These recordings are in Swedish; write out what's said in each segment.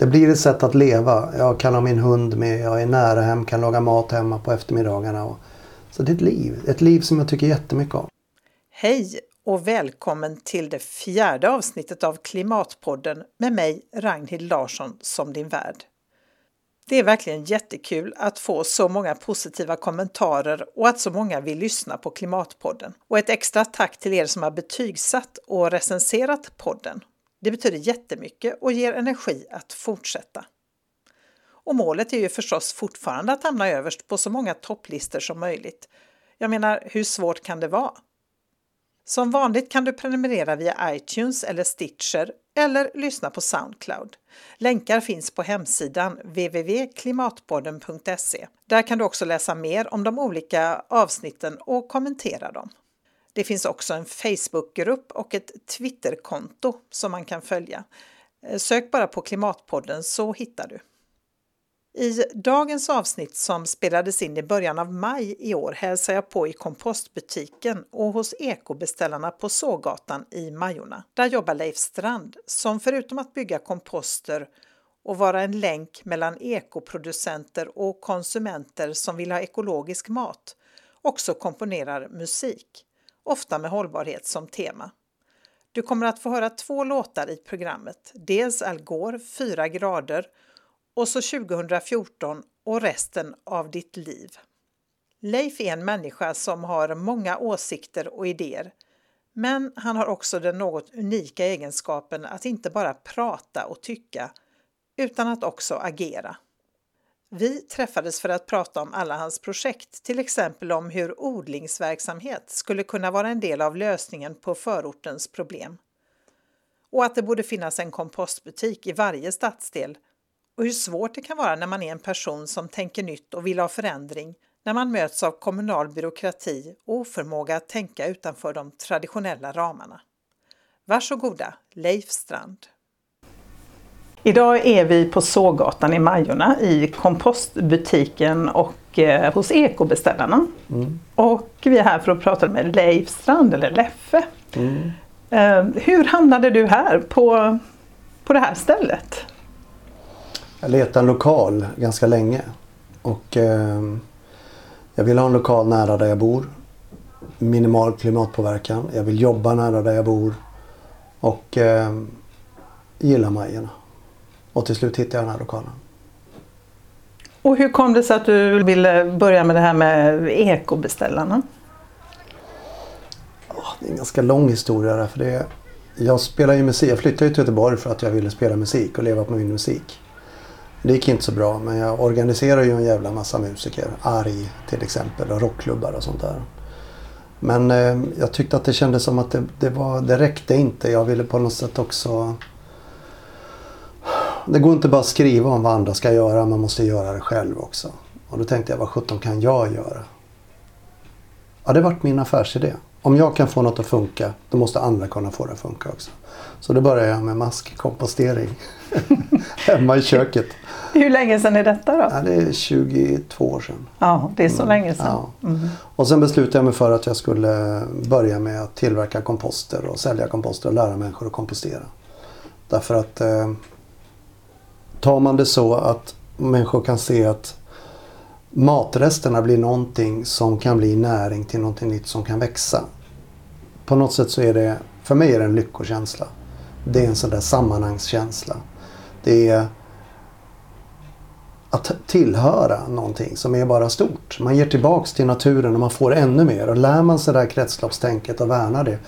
det blir ett sätt att leva. Jag kan ha min hund med, jag är nära hem, kan laga mat hemma på eftermiddagarna. Och, så det är ett liv. Ett liv som jag tycker jättemycket om. Hej och välkommen till det fjärde avsnittet av Klimatpodden med mig Ragnhild Larsson som din värd. Det är verkligen jättekul att få så många positiva kommentarer och att så många vill lyssna på Klimatpodden. Och ett extra tack till er som har betygsatt och recenserat podden. Det betyder jättemycket och ger energi att fortsätta. Och målet är ju förstås fortfarande att hamna överst på så många topplistor som möjligt. Jag menar, hur svårt kan det vara? Som vanligt kan du prenumerera via iTunes eller Stitcher eller lyssna på Soundcloud. Länkar finns på hemsidan www.klimatpodden.se. Där kan du också läsa mer om de olika avsnitten och kommentera dem. Det finns också en Facebookgrupp och ett Twitterkonto som man kan följa. Eh, sök bara på Klimatpodden så hittar du. I dagens avsnitt som spelades in i början av maj i år hälsar jag på i kompostbutiken och hos ekobeställarna på Sågatan i Majorna. Där jobbar Leif Strand som förutom att bygga komposter och vara en länk mellan ekoproducenter och konsumenter som vill ha ekologisk mat också komponerar musik, ofta med hållbarhet som tema. Du kommer att få höra två låtar i programmet, dels Al Gore, 4 grader och så 2014 och resten av ditt liv. Leif är en människa som har många åsikter och idéer. Men han har också den något unika egenskapen att inte bara prata och tycka utan att också agera. Vi träffades för att prata om alla hans projekt, till exempel om hur odlingsverksamhet skulle kunna vara en del av lösningen på förortens problem. Och att det borde finnas en kompostbutik i varje stadsdel och hur svårt det kan vara när man är en person som tänker nytt och vill ha förändring när man möts av kommunal byråkrati och oförmåga att tänka utanför de traditionella ramarna. Varsågoda, Leif Strand. Idag är vi på Sågatan i Majorna i kompostbutiken och eh, hos ekobeställarna. Mm. Och vi är här för att prata med Leif Strand, eller Leffe. Mm. Eh, hur hamnade du här på, på det här stället? Jag letade en lokal ganska länge. Och eh, jag vill ha en lokal nära där jag bor. Minimal klimatpåverkan. Jag vill jobba nära där jag bor. Och eh, gillar Majorna. Och till slut hittade jag den här lokalen. Och hur kom det sig att du ville börja med det här med ekobeställarna? Det är en ganska lång historia där. För det, jag spelar ju musik. Jag flyttade till Göteborg för att jag ville spela musik och leva på min musik. Det gick inte så bra men jag organiserar ju en jävla massa musiker. Arg till exempel och rockklubbar och sånt där. Men eh, jag tyckte att det kändes som att det, det, var, det räckte inte. Jag ville på något sätt också... Det går inte bara att skriva om vad andra ska göra, man måste göra det själv också. Och då tänkte jag, vad sjutton kan jag göra? Ja, det vart min affärsidé. Om jag kan få något att funka, då måste andra kunna få det att funka också. Så då började jag med maskkompostering. Hemma i köket. Hur länge sedan är detta då? Ja, det är 22 år sedan. Ja, det är så mm. länge sedan. Ja. Mm. Och sen beslutade jag mig för att jag skulle börja med att tillverka komposter och sälja komposter och lära människor att kompostera. Därför att eh, tar man det så att människor kan se att matresterna blir någonting som kan bli näring till någonting nytt som kan växa. På något sätt så är det, för mig är det en lyckokänsla. Det är en sån där sammanhangskänsla. Det är att tillhöra någonting som är bara stort. Man ger tillbaks till naturen och man får ännu mer. Och lär man sig det här kretsloppstänket och värnar det.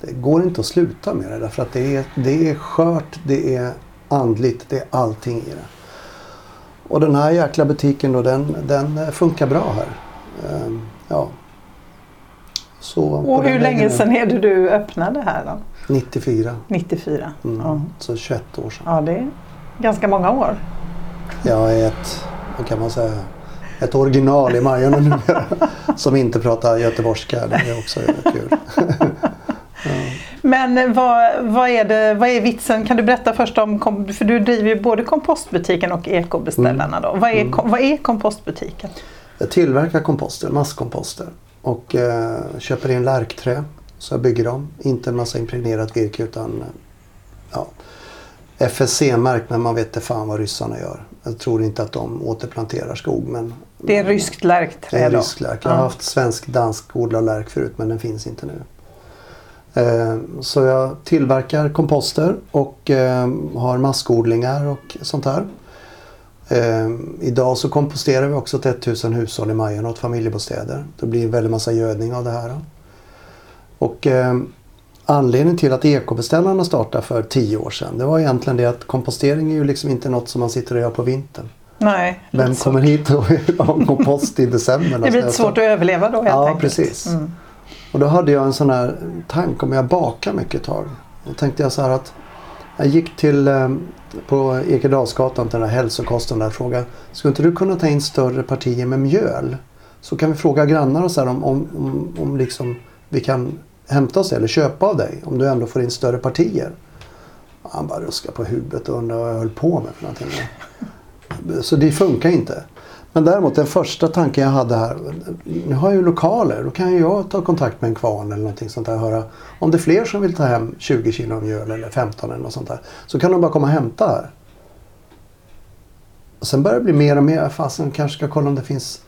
Det går inte att sluta med det därför att det är, det är skört, det är andligt, det är allting i det. Och den här jäkla butiken då den, den funkar bra här. Ehm, ja. Så och hur länge sedan är det du öppnade här då? 94. 94? Mm. Ja. Så 21 år sedan. Ja, det är ganska många år. Jag är ett, vad kan man säga, ett original i Majorna numera. som inte pratar göteborgska. Det är också kul. ja. Men vad, vad, är det, vad är vitsen? Kan du berätta först om, för du driver ju både kompostbutiken och ekobeställarna. Då. Vad, är, mm. vad är kompostbutiken? Jag tillverkar komposter, masskomposter. Och eh, köper in lärkträ. Så jag bygger dem. Inte en massa impregnerat virke utan ja, FSC-märkt men man vet inte fan vad ryssarna gör. Jag tror inte att de återplanterar skog men Det är ryskt lärkträd det är då? rysk lärk. Jag har haft svensk dansk odlad lärk förut men den finns inte nu. Eh, Så jag tillverkar komposter och eh, har maskodlingar och sånt här. Eh, Idag så komposterar vi också till 1000 hushåll i Majorna åt familjebostäder. Det blir en väldig massa gödning av det här. Och anledningen till att ekobeställarna startade för 10 år sedan det var egentligen det att kompostering är ju liksom inte något som man sitter och gör på vintern. Nej, Vem kommer hit och vill ha kompost i december? Det blir lite svårt att överleva då helt Ja, enkelt. precis. Mm. Och då hade jag en sån här tanke om jag bakar mycket ett tag. Då tänkte jag så här att jag gick till eh, på Ekedalsgatan till den här hälsokosten där och frågade Skulle inte du kunna ta in större partier med mjöl? Så kan vi fråga grannar och så här om, om, om, om liksom vi kan hämta oss eller köpa av dig om du ändå får in större partier. Han bara ruskade på huvudet och undrade vad jag höll på med för någonting. Så det funkar inte. Men däremot den första tanken jag hade här. Nu har jag ju lokaler. Då kan jag ta kontakt med en kvarn eller någonting sånt där. och Höra om det är fler som vill ta hem 20 kilo mjöl eller 15 eller något sånt där. Så kan de bara komma och hämta här. Och sen börjar det bli mer och mer. Fasen kanske ska kolla om det finns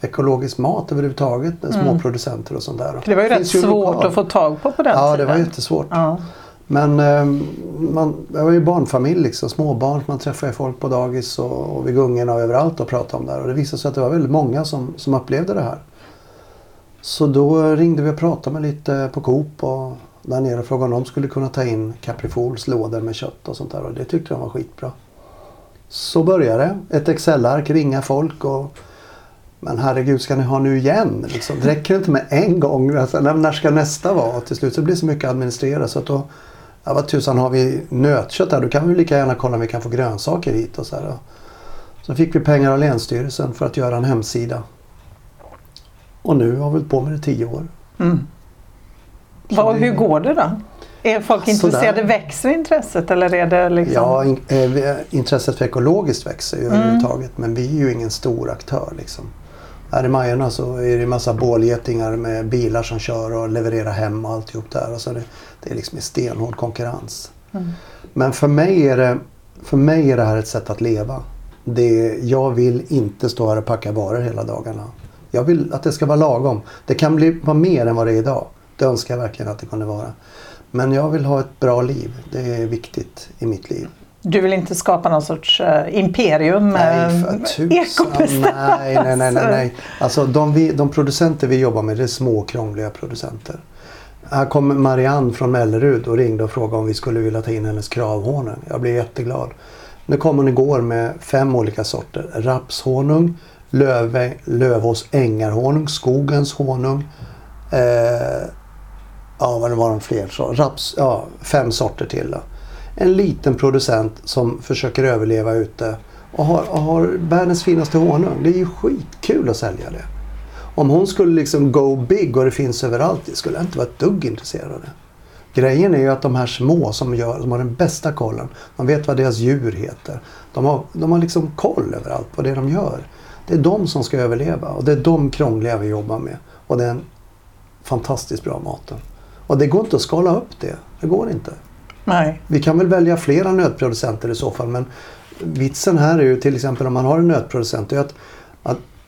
ekologisk mat överhuvudtaget. Små Mm. producenter och sånt där. Det var ju rätt finns ju svårt lokal. att få tag på på den Ja, det tiden. var jättesvårt. Ja. Men eh, man, jag var ju barnfamilj liksom, småbarn. Man träffade folk på dagis och, och vid gungorna och överallt och pratade om det här. Och det visade sig att det var väldigt många som, som upplevde det här. Så då ringde vi och pratade med lite på Coop och där nere och frågade om de skulle kunna ta in Caprifols lådor med kött och sånt där. Och det tyckte de var skitbra. Så började det. Ett Excel-ark, ringa folk och men herregud, ska ni ha nu igen? Liksom, det räcker inte med en gång. Alltså, när, när ska nästa vara? Och till slut så blir det så mycket att administrera så att då Ja, vad tusan har vi nötkött här? Då kan vi lika gärna kolla om vi kan få grönsaker hit och så här. Så fick vi pengar av Länsstyrelsen för att göra en hemsida. Och nu har vi hållit på med det i tio år. Mm. Vad, hur går det då? Är folk Sådär. intresserade? Växer intresset eller är det liksom? Ja, in, eh, vi- intresset för ekologiskt växer ju Mm. överhuvudtaget. Men vi är ju ingen stor aktör liksom. Här i Majorna så är det en massa bålgetingar med bilar som kör och levererar hem och alltihop där. Och så det, det är liksom en stenhård konkurrens. Mm. Men för mig, är det, för mig är det här ett sätt att leva. Det, jag vill inte stå här och packa varor hela dagarna. Jag vill att det ska vara lagom. Det kan bli, vara mer än vad det är idag. Det önskar jag verkligen att det kunde vara. Men jag vill ha ett bra liv. Det är viktigt i mitt liv. Du vill inte skapa någon sorts eh, imperium Nej, för tusan. Nej, nej, nej, nej, nej. Alltså de, vi, de producenter vi jobbar med det är små krångliga producenter. Här kom Marianne från Mellerud och ringde och frågade om vi skulle vilja ta in hennes kravhonung. Jag blev jätteglad. Nu kom hon igår med fem olika sorter. Rapshonung, löv, Lövås ängarhonung, skogens honung. Eh, ja, vad var de fler så. Raps, ja, fem sorter till. Då. En liten producent som försöker överleva ute och har, och har världens finaste honung. Det är ju skitkul att sälja det. Om hon skulle liksom go big och det finns överallt, det skulle jag inte vara ett dugg intresserad av det. Grejen är ju att de här små som, gör, som har den bästa kollen, de vet vad deras djur heter. De har, de har liksom koll överallt på det de gör. Det är de som ska överleva och det är de krångliga vi jobbar med. Och det är en fantastiskt bra maten. Och det går inte att skala upp det. Det går inte. Nej. Vi kan väl välja flera nötproducenter i så fall men vitsen här är ju till exempel om man har en nötproducent är att, att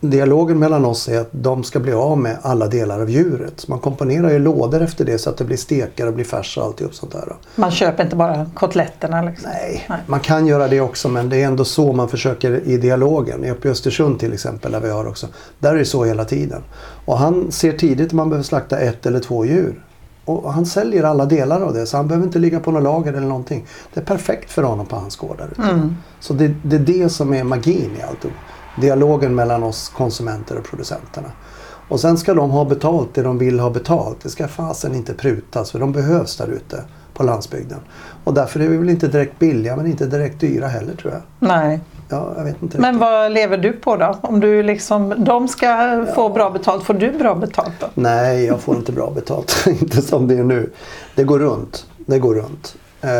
dialogen mellan oss är att de ska bli av med alla delar av djuret. Så man komponerar ju lådor efter det så att det blir stekar och blir färs och alltihop sånt där. Man köper inte bara kotletterna liksom. Nej, Nej. man kan göra det också men det är ändå så man försöker i dialogen. Uppe i Östersund till exempel där vi har också. Där är det så hela tiden. Och han ser tidigt att man behöver slakta ett eller två djur. Och han säljer alla delar av det så han behöver inte ligga på något lager eller någonting. Det är perfekt för honom på hans gård där ute. Mm. Så det, det är det som är magin i allt. Dialogen mellan oss konsumenter och producenterna. Och sen ska de ha betalt det de vill ha betalt. Det ska fasen inte prutas för de behövs där ute på landsbygden. Och därför är vi väl inte direkt billiga men inte direkt dyra heller tror jag. Nej. Ja, jag vet inte Men riktigt. vad lever du på då? Om du liksom, de ska få bra betalt, får du bra betalt då? Nej, jag får inte bra betalt. inte som det är nu. Det går runt. Det går runt. Eh,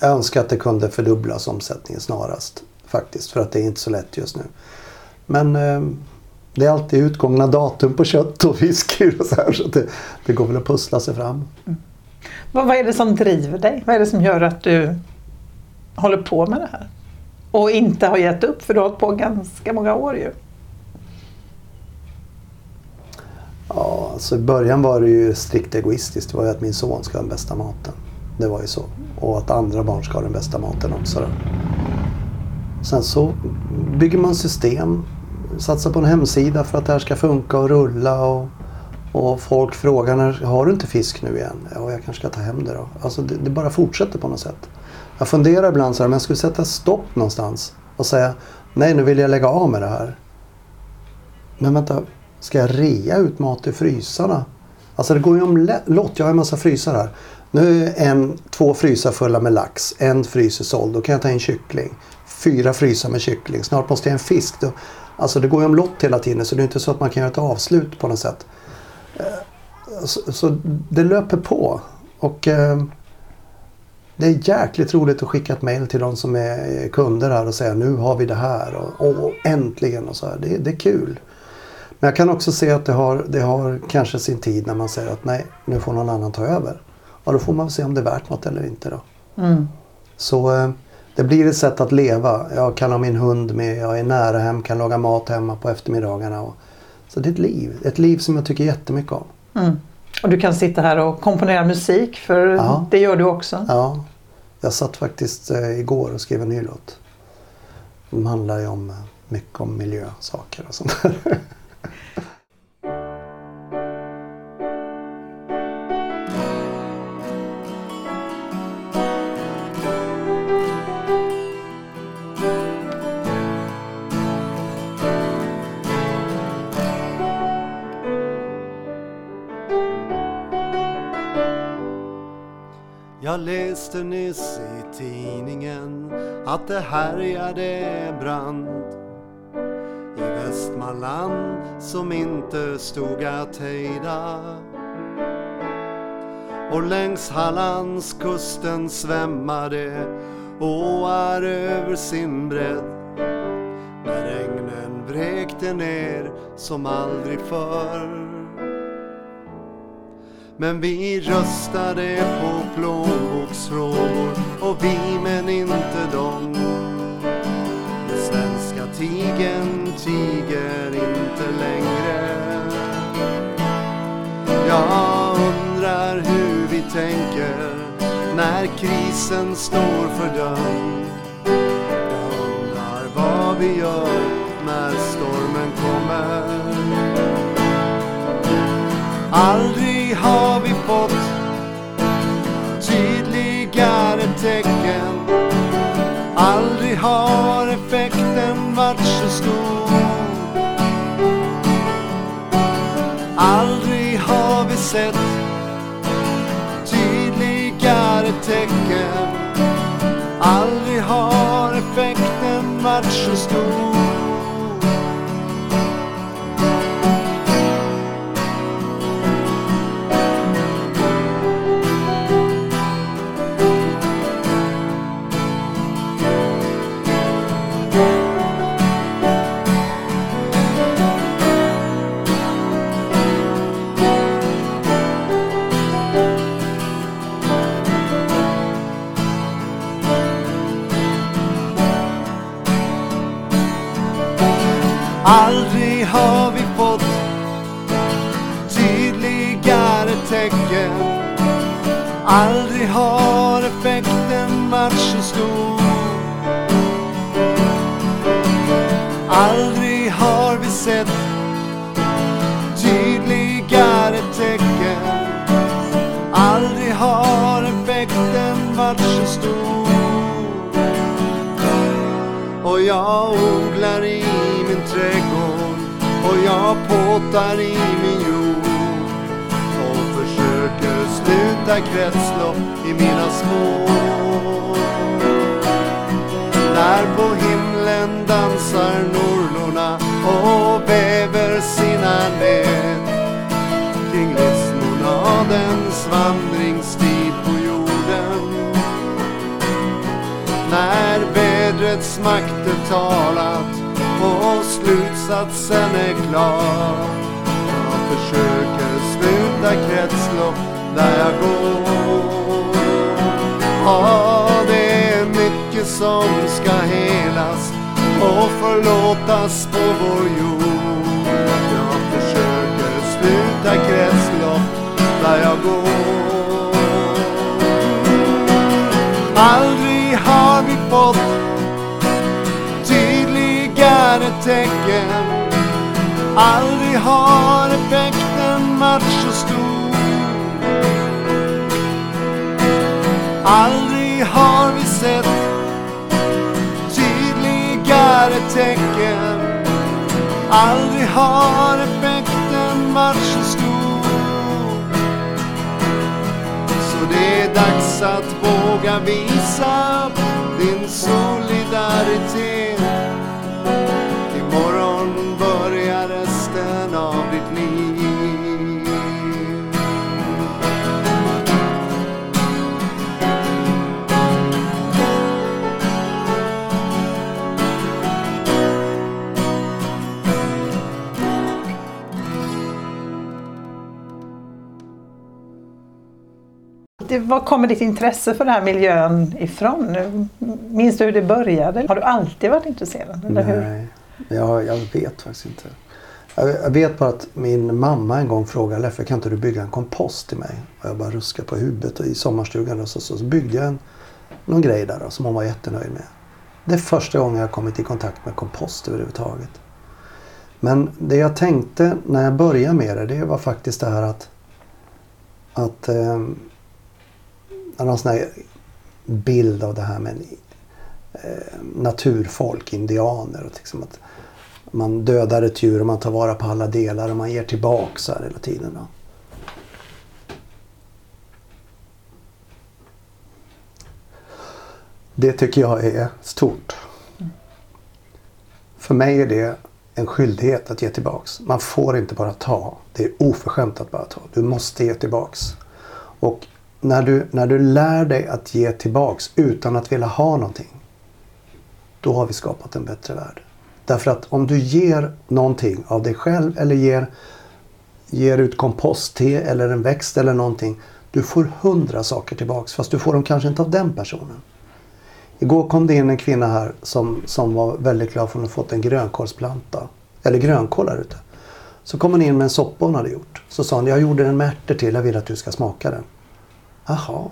jag önskar att det kunde fördubblas omsättningen snarast. Faktiskt, för att det är inte så lätt just nu. Men eh, det är alltid utgångna datum på kött och fisk och så här. Så det, det går väl att pussla sig fram. Vad, vad är det som driver dig? Vad är det som gör att du håller på med det här. Och inte har gett upp för du har hållit på ganska många år ju. Ja, alltså i början var det ju strikt egoistiskt. Det var ju att min son ska ha den bästa maten. Det var ju så. Och att andra barn ska ha den bästa maten också. Då. Sen så bygger man system. Satsar på en hemsida för att det här ska funka och rulla. Och, och folk frågar när, har du inte fisk nu igen? Ja, jag kanske ska ta hem det då. Alltså det, det bara fortsätter på något sätt. Jag funderar ibland så här, om jag skulle sätta stopp någonstans och säga nej nu vill jag lägga av med det här. Men vänta, ska jag rea ut mat i frysarna? Alltså det går ju om lott. Jag har en massa frysar här. Nu är en, två frysar fulla med lax. En frys är såld. Då kan jag ta in kyckling. Fyra frysar med kyckling. Snart måste jag en fisk. Då, alltså det går ju om lott hela tiden så det är inte så att man kan göra ett avslut på något sätt. Eh, så, så det löper på. Och eh, det är jäkligt roligt att skicka ett mail till de som är kunder här och säga nu har vi det här och, och äntligen och så här. Det, det, är kul. Men jag kan också se att det har, det har kanske sin tid när man säger att nej, nu får någon annan ta över. Och då får man se om det är värt något eller inte då. Mm. Så eh, det blir ett sätt att leva. Jag kan ha min hund med, jag är nära hem, kan laga mat hemma på eftermiddagarna. Och, så det är ett liv. Ett liv som jag tycker jättemycket om. Mm. Och du kan sitta här och komponera musik för ja. det gör du också. Ja, jag satt faktiskt eh, igår och skrev en ny låt. De handlar ju om, eh, mycket om miljösaker och sånt där. Jag läste nyss i tidningen att det härjade brand i Västmanland som inte stod att hejda. Och längs Hallandskusten svämmade åar över sin bredd när regnen vräkte ner som aldrig förr. Men vi röstade på plånboksfrågor och vi men inte dem. Den svenska tigen tiger inte längre. Jag undrar hur vi tänker när krisen står för dörren. Jag undrar vad vi gör när stormen kommer. Aldrig har vi fått tydligare tecken. Aldrig har effekten varit så stor. Aldrig har vi sett tydligare tecken. Aldrig har effekten varit så stor. Har effekten varit så stor. Så det är dags att våga visa din solidaritet. Det, var kommer ditt intresse för den här miljön ifrån? Minns du hur det började? Har du alltid varit intresserad? Eller hur? Nej, jag, jag vet faktiskt inte. Jag, jag vet bara att min mamma en gång frågade Leffe kan inte du bygga en kompost till mig? Och jag bara ruskade på huvudet och i sommarstugan och så, så, så byggde jag en, någon grej där då, som hon var jättenöjd med. Det är första gången jag kommit i kontakt med kompost överhuvudtaget. Men det jag tänkte när jag började med det, det var faktiskt det här att att eh, har någon sån här bild av det här med eh, naturfolk, indianer. Och liksom att man dödar ett djur och man tar vara på alla delar och man ger tillbaka så här hela tiden. Då. Det tycker jag är stort. För mig är det en skyldighet att ge tillbaks. Man får inte bara ta. Det är oförskämt att bara ta. Du måste ge tillbaks. Och när du, när du lär dig att ge tillbaks utan att vilja ha någonting. Då har vi skapat en bättre värld. Därför att om du ger någonting av dig själv eller ger, ger ut kompostte eller en växt eller någonting. Du får hundra saker tillbaks fast du får dem kanske inte av den personen. Igår kom det in en kvinna här som, som var väldigt glad för att hon fått en grönkålsplanta. Eller grönkål här ute. Så kom hon in med en soppa hon hade gjort. Så sa hon, jag gjorde en med ärtor till, jag vill att du ska smaka den. Jaha.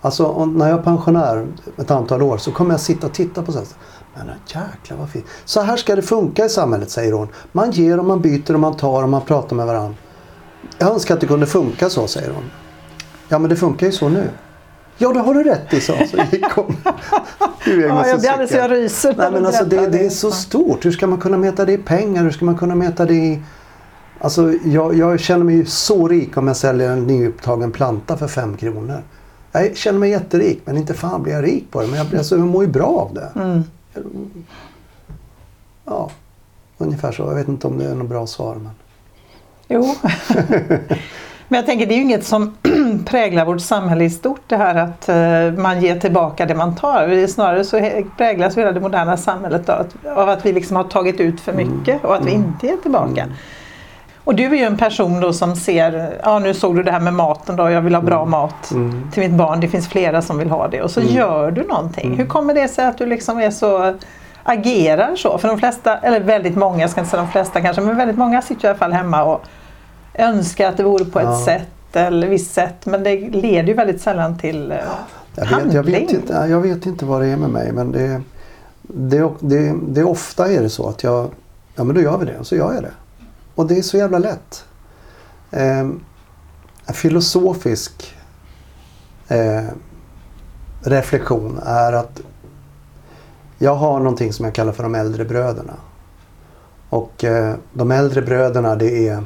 Alltså om, när jag är pensionär ett antal år så kommer jag sitta och titta på sånt. Men jäklar vad fint. Så här ska det funka i samhället säger hon. Man ger och man byter och man tar och man pratar med varandra. Jag önskar att det kunde funka så säger hon. Ja men det funkar ju så nu. Ja det har du rätt i sa så gick hon. ja, jag blir alldeles jag ryser. Nej, men alltså, det, det är så stort. Hur ska man kunna mäta det i pengar? Hur ska man kunna mäta det i... Alltså jag, jag känner mig ju så rik om jag säljer en nyupptagen planta för fem kronor. Jag känner mig jätterik men inte fan blir jag rik på det. Men jag, alltså, jag mår ju bra av det. Mm. Ja, ungefär så. Jag vet inte om det är något bra svar. Men... Jo. Men jag tänker det är ju inget som präglar vårt samhälle i stort det här att uh, man ger tillbaka det man tar. Snarare så präglas hela det moderna samhället av att, av att vi liksom har tagit ut för mycket mm. och att vi inte ger tillbaka. Mm. Och du är ju en person då som ser, ja nu såg du det här med maten då, jag vill ha bra mm. mat mm. till mitt barn, det finns flera som vill ha det. Och så mm. gör du någonting. Mm. Hur kommer det sig att du liksom är så agerar så? För de flesta, eller väldigt många, jag ska inte säga de flesta kanske, men väldigt många sitter i alla fall hemma och önskar att det vore på Ja. ett sätt eller visst sätt. Men det leder ju väldigt sällan till eh, Jag handling. vet, jag, vet inte, jag vet inte vad det är med mig men det, det, det, det ofta är det så att jag, ja men då gör vi det och så gör jag det. Och det är så jävla lätt. Eh, en filosofisk eh, reflektion är att jag har någonting som jag kallar för de äldre bröderna. Och eh, de äldre bröderna det är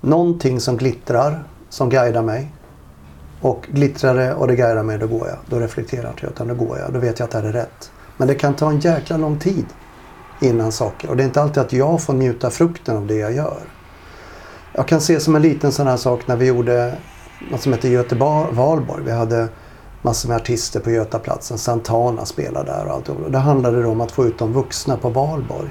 någonting som glittrar som guidar mig. Och glittrar det och det guidar mig, då går jag. Då reflekterar jag inte utan då går jag. Då vet jag att det här är rätt. Men det kan ta en jäkla lång tid innan saker. Och det är inte alltid att jag får njuta frukten av det jag gör. Jag kan se som en liten sån här sak när vi gjorde något som heter Göteborg, Valborg. Vi hade massor med artister på Götaplatsen. Santana spelade där och allt. Och det handlade om att få ut de vuxna på Valborg.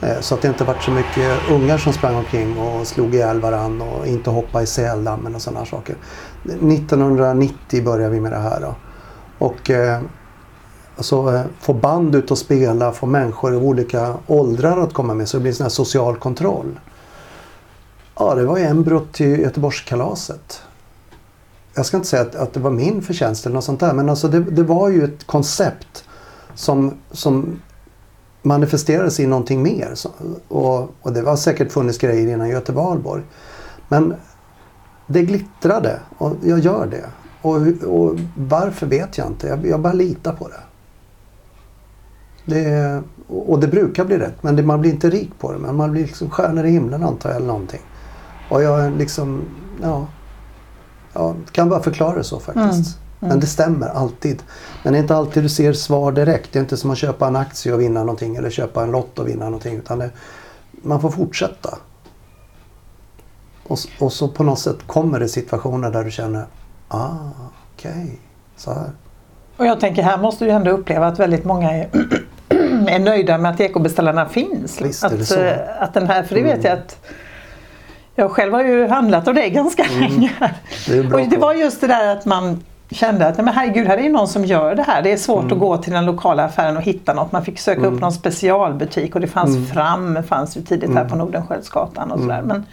Eh, så att det inte varit så mycket ungar som sprang omkring och slog ihjäl varann och inte hoppade i säldammen och sådana saker. 1990 började vi med det här då. Och eh, alltså, eh, få band ut och spela, få människor i olika åldrar att komma med så det blir sån här social kontroll. Ja, det var ju embryot till Göteborgskalaset. Jag ska inte säga att, att det var min förtjänst eller något sånt där men alltså det, det var ju ett koncept som, som manifesterades i någonting mer. Så, och, och det var säkert funnits grejer innan Göte Men det glittrade och jag gör det. Och, och varför vet jag inte. Jag, jag bara litar på det det. Och det brukar bli rätt men det, man blir inte rik på det. Men man blir liksom stjärnor i himlen antar jag eller någonting. Och jag liksom, ja. Jag kan bara förklara det så faktiskt. Mm. Mm. Men det stämmer alltid. Men det är inte alltid du ser svar direkt. Det är inte som att köpa en aktie och vinna någonting eller köpa en lott och vinna någonting. Utan det, man får fortsätta. Och, och, så på något sätt kommer det situationer där du känner, ah, okej, okay, så här. Och jag tänker här måste du ändå uppleva att väldigt många är, är nöjda med att ekobeställarna finns. Visst, att? Eh, att den här, för det vet mm. jag att jag själv har ju handlat av dig ganska mm. länge. Det och det var just det där att man kände att men herregud, här är någon som gör det här. Det är svårt mm. att gå till den lokala affären och hitta något. Man fick söka mm. upp någon specialbutik och det fanns mm. Fram, fanns ju tidigt här på mm. Nordenskiöldsgatan och sådär. Mm. Men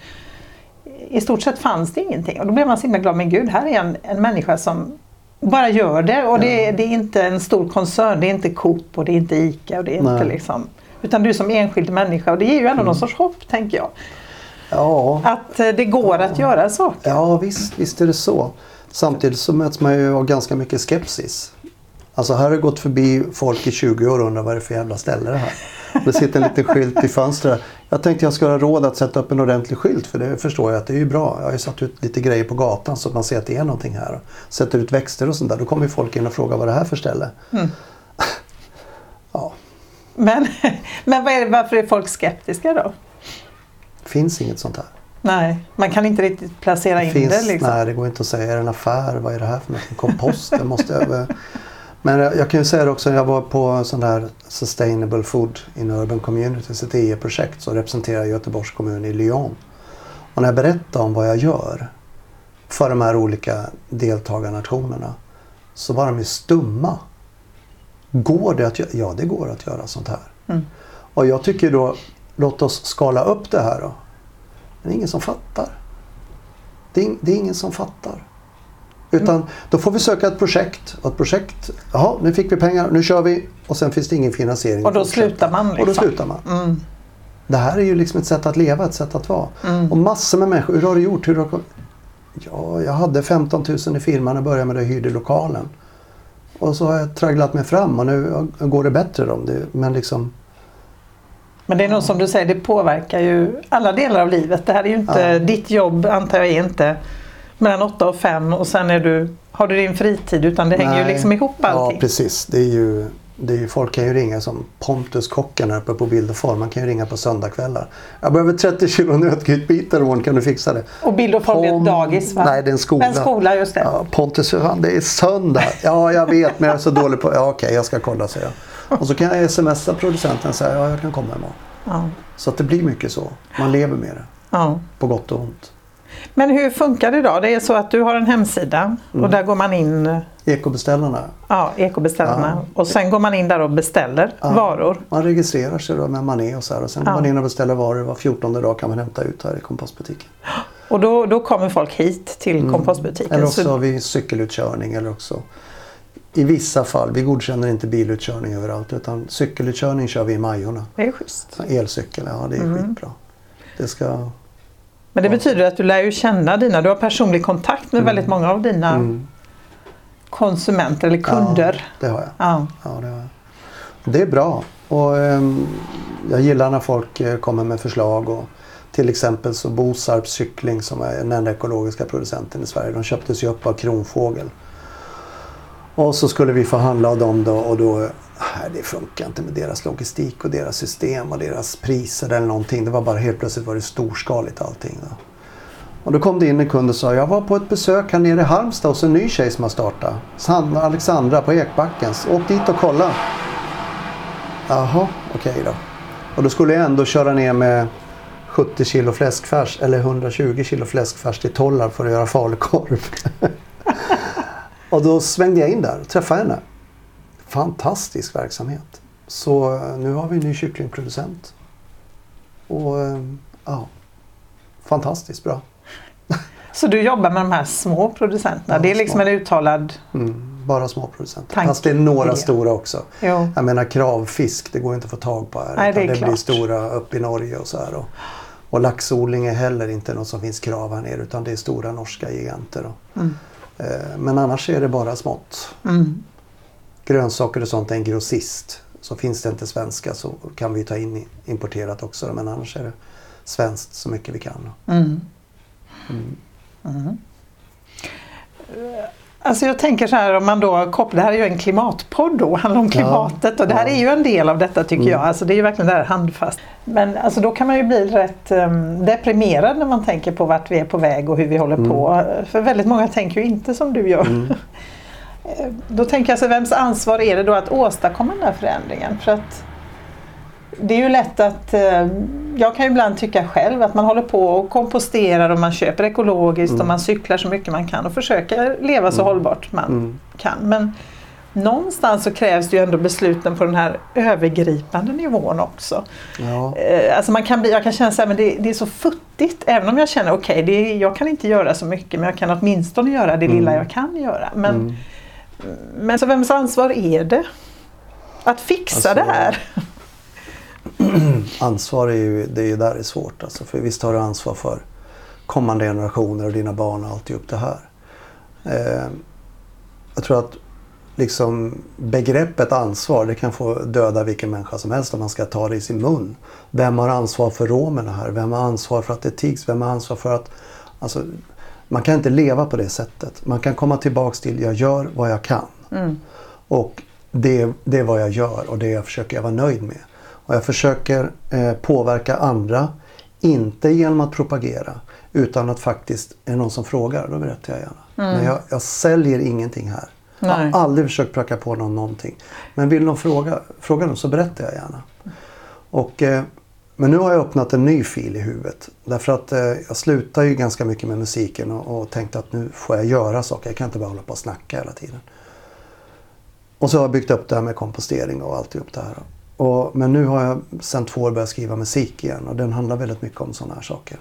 i stort sett fanns det ingenting och då blev man så himla glad. Men gud, här är en, en människa som bara gör det och det, det, är inte en stor koncern. Det är inte Coop och det är inte ICA och det är Nej. inte liksom utan du som enskild människa och det ger ju ändå mm. någon sorts hopp tänker jag. Ja. Att eh, det går att göra saker. Ja visst, visst är det så. Samtidigt så möts man ju av ganska mycket skepsis. Alltså här har det gått förbi folk i 20 år och undrar vad det är för jävla ställe det här. Det sitter en liten skylt i fönstret. Jag tänkte jag skulle ha råd att sätta upp en ordentlig skylt för det förstår jag att det är ju bra. Jag har ju satt ut lite grejer på gatan så att man ser att det är någonting här. Sätter ut växter och sånt där. Då kommer folk in och frågar vad det är här för ställe. Mm. ja. Men, men är det, varför är folk skeptiska då? Det finns inget sånt här. Nej, man kan inte riktigt placera in finns, det. Liksom. Nej, det går inte att säga. Är det en affär? Vad är det här för något? Kompost? det måste jag... Men jag kan ju säga det också, jag var på sån där Sustainable Food in Urban Communities, ett EU-projekt som representerar Göteborgs kommun i Lyon. Och när jag berättade om vad jag gör för de här olika deltagarnationerna så var de ju stumma. Går det att göra? Ja, det går att göra sånt här. Mm. Och jag tycker då, låt oss skala upp det här då. Men det är ingen som fattar. Det är, det är ingen som fattar. Utan då får vi söka ett projekt. Och ett projekt, jaha nu fick vi pengar, nu kör vi. Och sen finns det ingen finansiering. Och då slutar man. Liksom. Och då liksom. slutar man. Mm. Det här är ju liksom ett sätt att leva, ett sätt att vara. Mm. Och massor med människor, hur har du gjort? Hur har du... Ja, jag hade 15 000 i firman och började med det och hyrde lokalen. Och så har jag tragglat mig fram och nu går det bättre då. Men liksom... Men det är nog som du säger, det påverkar ju alla delar av livet. Det här är ju inte, ja. ditt jobb antar jag är inte mellan 8 och 5 och sen är du, har du din fritid utan det Nej. hänger ju liksom ihop allting. Ja precis. Det är ju, det är ju, folk kan ju ringa som Pontus kocken här uppe på bild och form. Man kan ju ringa på söndagkvällar. Jag behöver 30 kilo nötgrytbitar imorgon, kan du fixa det? Och bild och form är ett dagis va? Nej det är en skola. En skola, just det. Ja, Pontus, fan, det är söndag. Ja jag vet men jag är så dålig på... Ja okej okay, jag ska kolla säger jag. Och så kan jag smsa producenten och säga ja jag kan komma imorgon. Ja. Så att det blir mycket så. Man lever med det. Ja. På gott och ont. Men hur funkar det då? Det är så att du har en hemsida mm. och där går man in Ekobeställarna. Ja, ekobeställarna. Ja. Och sen går man in där och beställer ja. varor. Man registrerar sig då med man är och så här och sen ja. går man in och beställer varor. Var 14 dag kan man hämta ut här i kompostbutiken. Och då, då kommer folk hit till mm. kompostbutiken? Eller också har vi cykelutkörning eller också i vissa fall, vi godkänner inte bilutkörning överallt utan cykelutkörning kör vi i Majorna. Det är schysst. Elcykel, ja det är mm. skitbra. Det ska men det betyder att du lär ju känna dina, du har personlig kontakt med mm. väldigt många av dina mm. konsumenter eller kunder. Ja, det har jag. Ja. ja det, har jag. det är bra. Och, um, jag gillar när folk uh, kommer med förslag. Och, till exempel så Bosarps cykling som är den enda ekologiska producenten i Sverige. De köptes ju upp av Kronfågel. Och så skulle vi förhandla av dem då och då nej, det funkar inte med deras logistik och deras system och deras priser eller någonting. Det var bara helt plötsligt var det storskaligt allting. Då. Och då kom det in en kund och sa jag var på ett besök här nere i Halmstad hos en ny tjej som har startat. Sandra Alexandra på Ekbackens. Åk dit och kolla. Jaha, okej okay då. Och då skulle jag ändå köra ner med 70 kilo fläskfärs eller 120 kilo fläskfärs till Tollarp för att göra falukorv. och då svängde jag in där och träffade henne fantastisk verksamhet. Så eh, nu har vi en ny kycklingproducent. Och eh, ja, fantastiskt bra. Så du jobbar med de här små producenterna? Ja, det är liksom små. en uttalad... Mm, bara små producenter. Tank- Fast det är några idé. stora också. Jo. Jag menar kravfisk, det går inte att få tag på här. Nej, det är det blir stora upp i Norge och så här. Och, och laxodling är heller inte något som finns krav här nere utan det är stora norska giganter. Och, Mm. eh, men annars är det bara smått. Mm. Grönsaker och sånt är en grossist. Så finns det inte svenska så kan vi ta in importerat också. Men annars är det svenskt så mycket vi kan. Mm. Mm. Alltså jag tänker så här om man då kopplar, det här är ju en klimatpodd då, handlar om klimatet och det här är ju en del av detta tycker Mm. jag. Alltså det är ju verkligen det här handfast. Men alltså då kan man ju bli rätt um, deprimerad när man tänker på vart vi är på väg och hur vi håller på. För väldigt många tänker ju inte som du gör. Mm. Då tänker jag så vems ansvar är det då att åstadkomma den här förändringen? För att det är ju lätt att, eh, jag kan ju ibland tycka själv att man håller på och komposterar och man köper ekologiskt och man cyklar så mycket man kan och försöker leva så hållbart man Mm. kan. Men någonstans så krävs det ju ändå besluten på den här övergripande nivån också. Ja. Eh, Alltså man kan bli, jag kan känna så här, men det, det är så futtigt även om jag känner okej, det jag kan inte göra så mycket men jag kan åtminstone göra det lilla jag kan göra. Men, Mm. Men så vems ansvar är det? Att fixa Alltså, det här? Ansvar är ju, det är ju där det är svårt. Alltså, för visst har du ansvar för kommande generationer och dina barn och alltihop det här. Eh, jag tror att liksom begreppet ansvar det kan få döda vilken människa som helst om man ska ta det i sin mun. Vem har ansvar för romerna här? Vem har ansvar för att det tigs? Vem har ansvar för att... Alltså, man kan inte leva på det sättet. Man kan komma tillbaks till jag gör vad jag kan. Mm. Och det, det är vad jag gör och det jag försöker jag vara nöjd med. Och jag försöker eh, påverka andra, inte genom att propagera, utan att faktiskt, är det någon som frågar, då berättar jag gärna. Men jag, jag säljer ingenting här. Jag Nej. har aldrig försökt pracka på någon någonting. Men vill någon fråga, fråga dem så berättar jag gärna. Och, eh, men nu har jag öppnat en ny fil i huvudet. Därför att eh, jag slutar ju ganska mycket med musiken och, och tänkte att nu får jag göra saker. Jag kan inte bara hålla på och snacka hela tiden. Och så har jag byggt upp det här med kompostering och alltihop det här. Och, men nu har jag sedan två år börjat skriva musik igen och den handlar väldigt mycket om sådana här saker.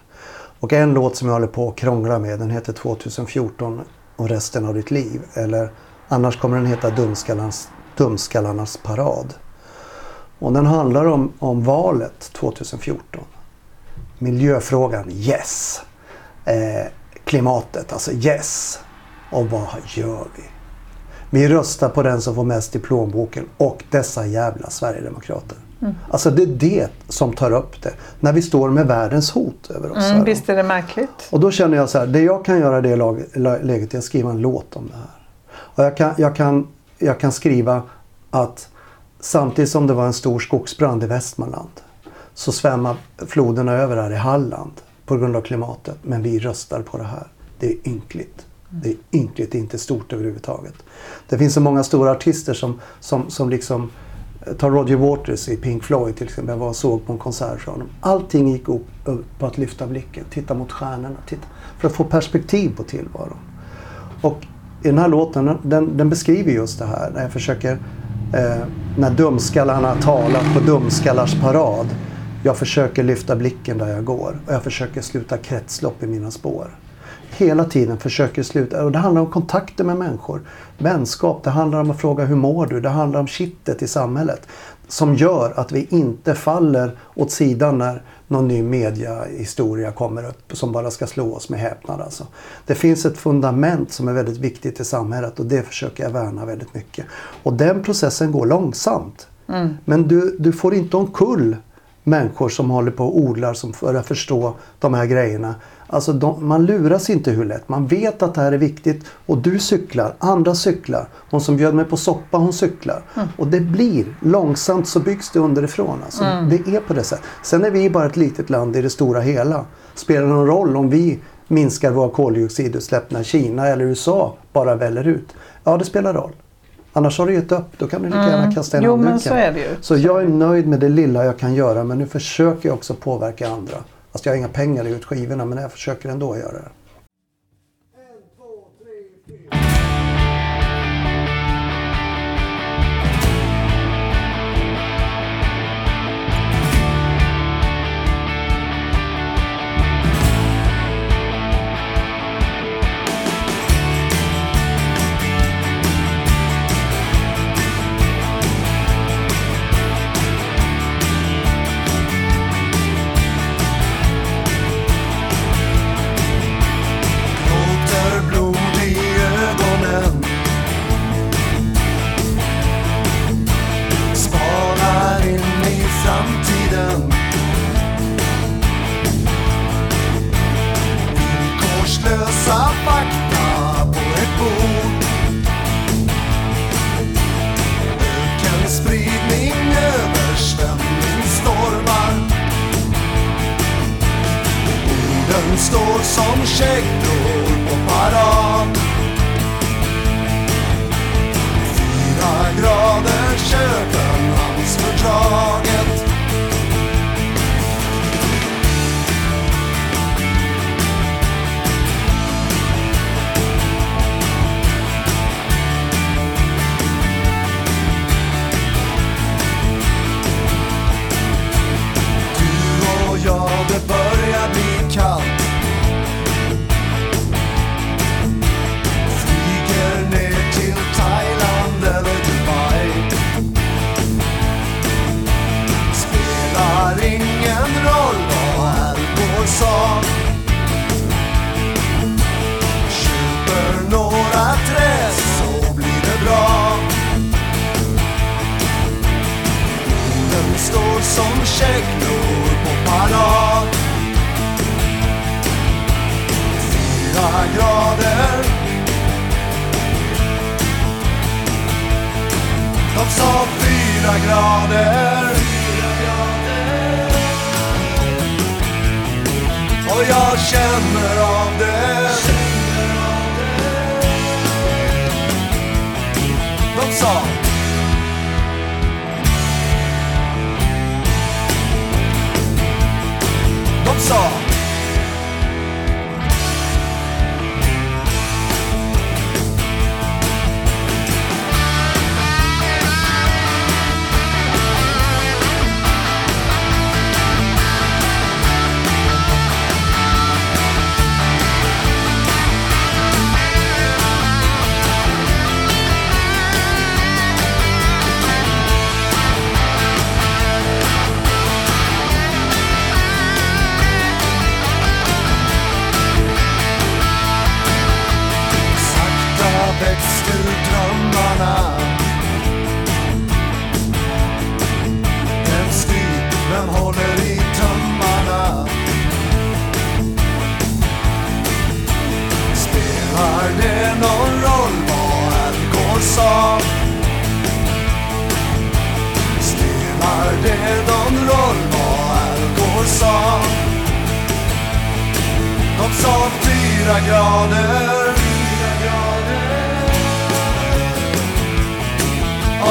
Och en låt som jag håller på att krångla med den heter 2014 och resten av ditt liv. Eller annars kommer den heta Dumskallarnas, Dumskallarnas parad. Och den handlar om, om valet 2014. Miljöfrågan, yes. Eh, klimatet, alltså yes. Och vad gör vi? Vi röstar på den som får mest i plånboken och dessa jävla Sverigedemokrater. Alltså det är det som tar upp det. När vi står med världens hot över oss. Mm, visst är det märkligt? Och då känner jag så här, det jag kan göra i det läget är att skriva en låt om det här. Och jag kan, jag, kan, jag kan skriva att samtidigt som det var en stor skogsbrand i Västmanland så svämmar floderna över här i Halland på grund av klimatet. Men vi röstar på det här. Det är ynkligt. Det är ynkligt, det är inte stort överhuvudtaget. Det finns så många stora artister som, som, som liksom eh, Ta Roger Waters i Pink Floyd till exempel. Jag var och såg på en konsert från honom. Allting gick upp, upp på att lyfta blicken, titta mot stjärnorna. Titta, för att få perspektiv på tillvaron. Och i den här låten, den, den beskriver just det här. När jag försöker, eh, när dumskallarna talar på dumskallars parad. Jag försöker lyfta blicken där jag går. Och jag försöker sluta kretslopp i mina spår. Hela tiden försöker sluta. Och det handlar om kontakter med människor. Vänskap. Det handlar om att fråga hur mår du? Det handlar om kittet i samhället. Som gör att vi inte faller åt sidan när någon ny mediahistoria kommer upp som bara ska slå oss med häpnad. Alltså. Det finns ett fundament som är väldigt viktigt i samhället och det försöker jag värna väldigt mycket. Och den processen går långsamt. Men du, du får inte omkull människor som håller på och odlar som börjar förstå de här grejerna. Alltså de, man luras inte hur lätt. Man vet att det här är viktigt och du cyklar, andra cyklar. Hon som bjöd mig på soppa hon cyklar. Och det blir, långsamt så byggs det underifrån. Alltså, Det är på det sättet. Sen är vi bara ett litet land i det stora hela. Spelar det någon roll om vi minskar våra koldioxidutsläpp när Kina eller USA bara väller ut? Ja, det spelar roll. Annars har du gett upp. Då kan du lika gärna kasta in Jo, handduken. så. Så jag är nöjd med det lilla jag kan göra men nu försöker jag också påverka andra. Fast jag har inga pengar att ge ut skivorna men jag försöker ändå göra det.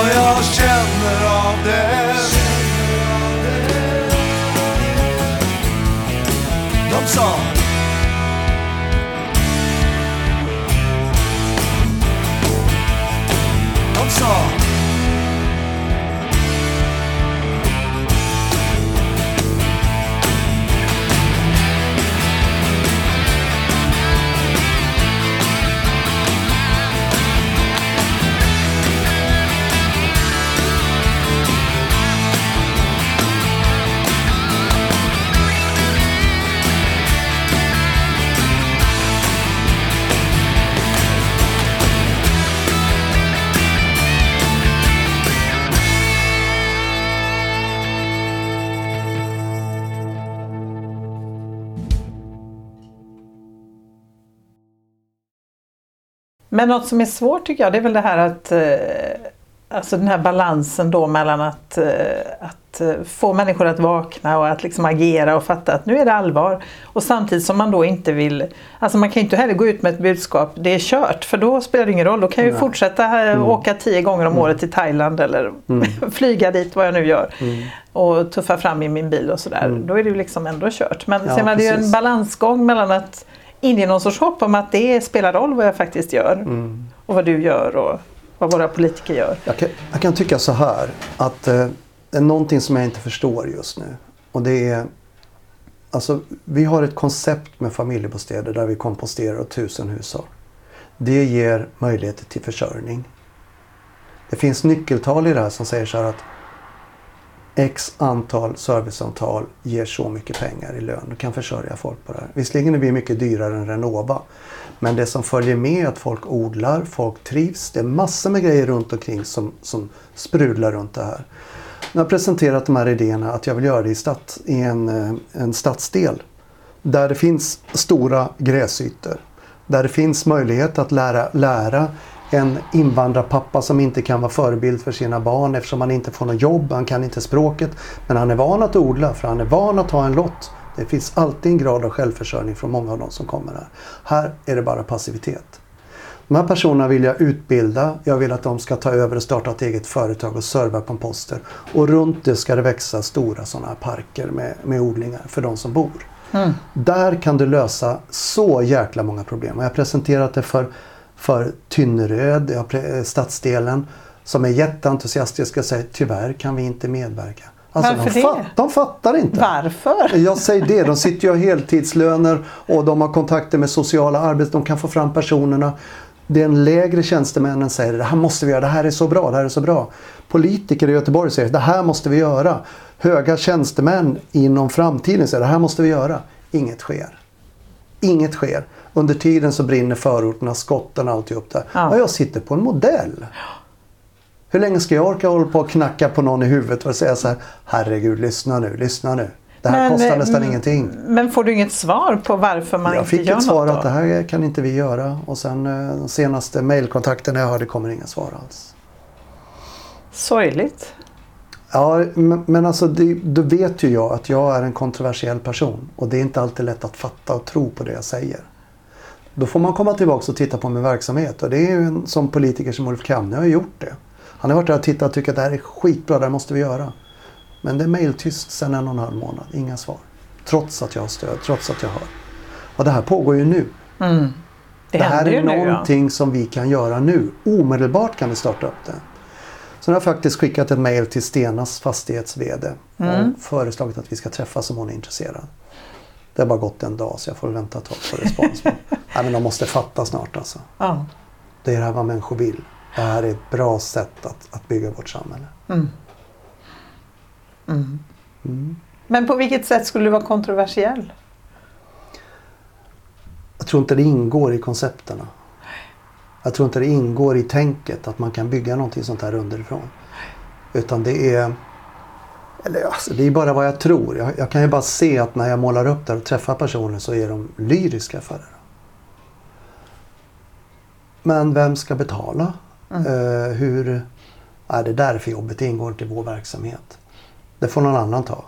Och jag känner av det. De sa De sa Men något som är svårt tycker jag det är väl det här att eh, Alltså den här balansen då mellan att, eh, att eh, få människor att vakna och att liksom agera och fatta att nu är det allvar. Och samtidigt som man då inte vill, alltså man kan ju inte heller gå ut med ett budskap, det är kört, för då spelar det ingen roll. Då kan jag ju fortsätta eh, åka tio gånger om året till Thailand eller flyga dit vad jag nu gör. Och tuffa fram i min bil och sådär. Då är det ju liksom ändå kört. Men Ja, man, det är ju en balansgång mellan att inge någon sorts hopp om att det spelar roll vad jag faktiskt gör. Och vad du gör och vad våra politiker gör. Jag kan, jag kan tycka så här att eh, det är någonting som jag inte förstår just nu. Och det är Alltså vi har ett koncept med familjebostäder där vi komposterar tusen hushåll. Det ger möjligheter till försörjning. Det finns nyckeltal i det här som säger så här att X antal serviceavtal ger så mycket pengar i lön. Du kan försörja folk på det här. Visserligen är vi mycket dyrare än Renova. Men det som följer med är att folk odlar, folk trivs. Det är massor med grejer runt omkring som, som sprudlar runt det här. Jag har presenterat de här idéerna att jag vill göra det i, stat, i en, eh, en stadsdel. Där det finns stora gräsytor. Där det finns möjlighet att lära, lära en invandrarpappa som inte kan vara förebild för sina barn eftersom han inte får något jobb, han kan inte språket. Men han är van att odla för han är van att ha en lott Det finns alltid en grad av självförsörjning från många av de som kommer här. Här är det bara passivitet. De här personerna vill jag utbilda. Jag vill att de ska ta över och starta ett eget företag och serva komposter. Och runt det ska det växa stora sådana här parker med, med odlingar för de som bor. Där kan du lösa så jäkla många problem. Och jag har presenterat det för, för Tynneröd, pre- stadsdelen, som är jätteentusiastiska och säger tyvärr kan vi inte medverka. Alltså, Varför de, fat- de fattar inte. Varför? Jag säger det, de sitter ju och heltidslöner och de har kontakter med sociala arbeten. De kan få fram personerna. Den lägre tjänstemännen säger det här måste vi göra, det här är så bra, det här är så bra. Politiker i Göteborg säger det här måste vi göra. Höga tjänstemän inom framtiden säger det här måste vi göra. Inget sker. Inget sker. Under tiden så brinner förorterna, skotten och alltihop där. Ja. Ja. jag sitter på en modell. Hur länge ska jag orka hålla på och knacka på någon i huvudet och säga så här Herregud, lyssna nu, lyssna nu. Det här Men, kostar nästan mm, ingenting. Men får du inget svar på varför man Jag inte fick gör ett svar något att det här kan inte vi göra. Och sen eh, den senaste mejlkontakten jag hade kommer inga svar alls. Sorgligt. Ja, men, men alltså det, då vet ju jag att jag är en kontroversiell person. Och det är inte alltid lätt att fatta och tro på det jag säger. Då får man komma tillbaka och titta på min verksamhet. Och det är ju en som politiker som Ulf Kamne har gjort det. Han har varit där och tittat och tyckt att det här är skitbra, det här måste vi göra. Men det är mejltyst sedan en och en halv månad, inga svar. Trots att jag har stöd, trots att jag hör. Och det här pågår ju nu. Det, Det här är nu. Ja. någonting som vi kan göra nu. Omedelbart kan vi starta upp det. Så nu har jag faktiskt skickat ett mejl till Stenas fastighets-VD Mm. och föreslagit att vi ska träffas om hon är intresserad. Det har bara gått en dag så jag får vänta ett tag på respons. Men, nej, men de måste fatta snart alltså. Ja. Det är det här vad människor vill. Det här är ett bra sätt att, att bygga vårt samhälle. Men på vilket sätt skulle du vara kontroversiell? Jag tror inte det ingår i koncepterna. Jag tror inte det ingår i tänket att man kan bygga någonting sånt här underifrån. Utan det är eller alltså, det är bara vad jag tror. Jag, jag kan ju bara se att när jag målar upp där och träffar personer så är de lyriska för det. Men vem ska betala? Eh, hur... Nej, det där är för jobbigt. Det ingår inte i vår verksamhet. Det får någon annan ta.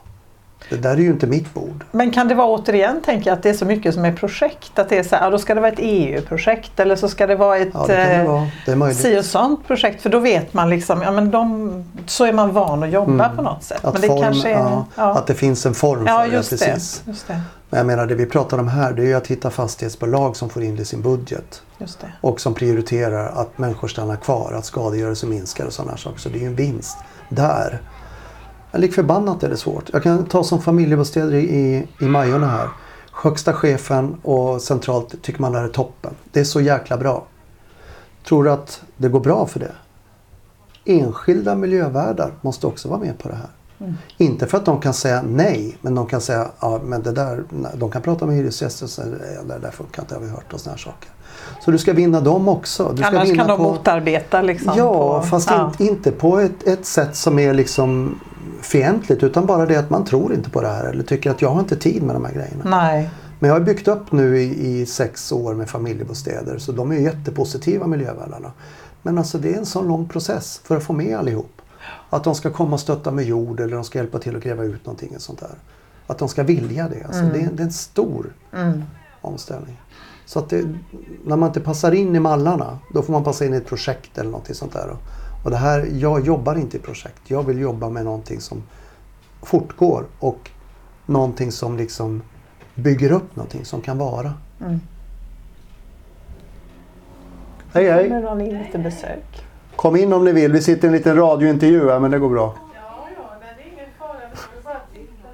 Det där är ju inte mitt bord. Men kan det vara återigen, tänker jag, att det är så mycket som är projekt? Att det är så här, ja, då ska det vara ett EU-projekt eller så ska det vara ett Ja, det det eh, vara. Det si och sånt projekt. För då vet man liksom, ja men de, så är man van att jobba på något sätt. Mm. Att, men det form, kanske är, ja, ja. att det finns en form ja, för det. just det. Precis. Just det. Men jag menar det vi pratar om här det är ju att hitta fastighetsbolag som får in det i sin budget. Och som prioriterar att människor stannar kvar, att skadegörelse minskar och sådana saker. Så det är ju en vinst där. Lik förbannat är det svårt. Jag kan ta som familjebostäder i, i, Majorna här. Högsta chefen och centralt tycker man det är toppen. Det är så jäkla bra. Tror du att det går bra för det? Enskilda miljövärdar måste också vara med på det här. Inte för att de kan säga nej, men de kan säga ja, men det där, nej." de kan prata med hyresgäster och säga "Ja, det där funkar inte, har vi hört och såna här saker. Så du ska vinna dem också. Du Annars kan de på... motarbeta liksom. Ja, på, fast ja. in, inte på ett, ett sätt som är liksom fientligt utan bara det att man tror inte på det här eller tycker att jag har inte tid med de här grejerna. Nej. Men jag har byggt upp nu i, i sex år med familjebostäder så de är jättepositiva miljövärdarna. Men alltså det är en sån lång process för att få med allihop. Att de ska komma och stötta med jord eller de ska hjälpa till att gräva ut någonting och sånt där. Att de ska vilja det. Alltså det, är, det är en stor omställning. Så att det, när man inte passar in i mallarna då får man passa in i ett projekt eller någonting sånt där. Och det här, jag jobbar inte i projekt. Jag vill jobba med någonting som fortgår och någonting som liksom bygger upp någonting som kan vara. Hej hej! Kommer någon in lite besök? Kom in om ni vill. Vi sitter i en liten radiointervju här men det går bra. Ja, ja, nej, det är ingen fara. Vi skulle bara titta.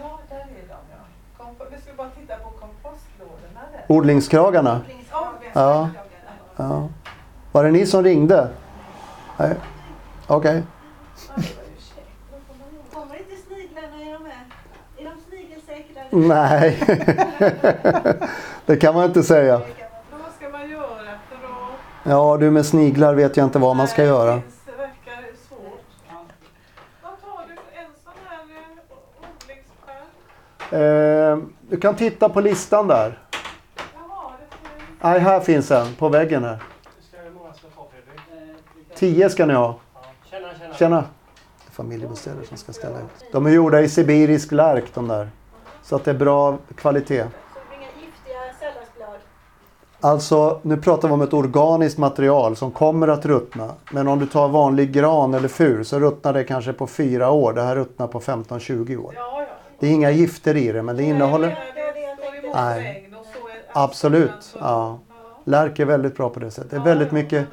Ja, där är de ja. Kompo- vi skulle bara titta på kompostlådorna där. Odlingskragarna. Ja. ja. Var det ni som ringde? Nej. Okej. Kommer inte sniglarna? Är de med? Är de snigelsäkra? Nej. det kan man inte säga. Vad ska man göra för att... Ja, du med sniglar vet jag inte vad man ska göra. Här eh? Eh, du kan titta på listan där. Jaha, det finns... Nej, här finns en på väggen här. Tio ska ni ha. Tjena, tjena. tjena. Familjebostäder som ska ställa ut. De är gjorda i sibirisk lärk de där. Så att det är bra kvalitet. Alltså, nu pratar vi om ett organiskt material som kommer att ruttna. Men om du tar vanlig gran eller fur så ruttnar det kanske på fyra år. Det här ruttnar på 15-20 år. Det är inga gifter i det, men det innehåller... Nej. Absolut. Ja. Lärk är väldigt bra på det sättet. Det är väldigt mycket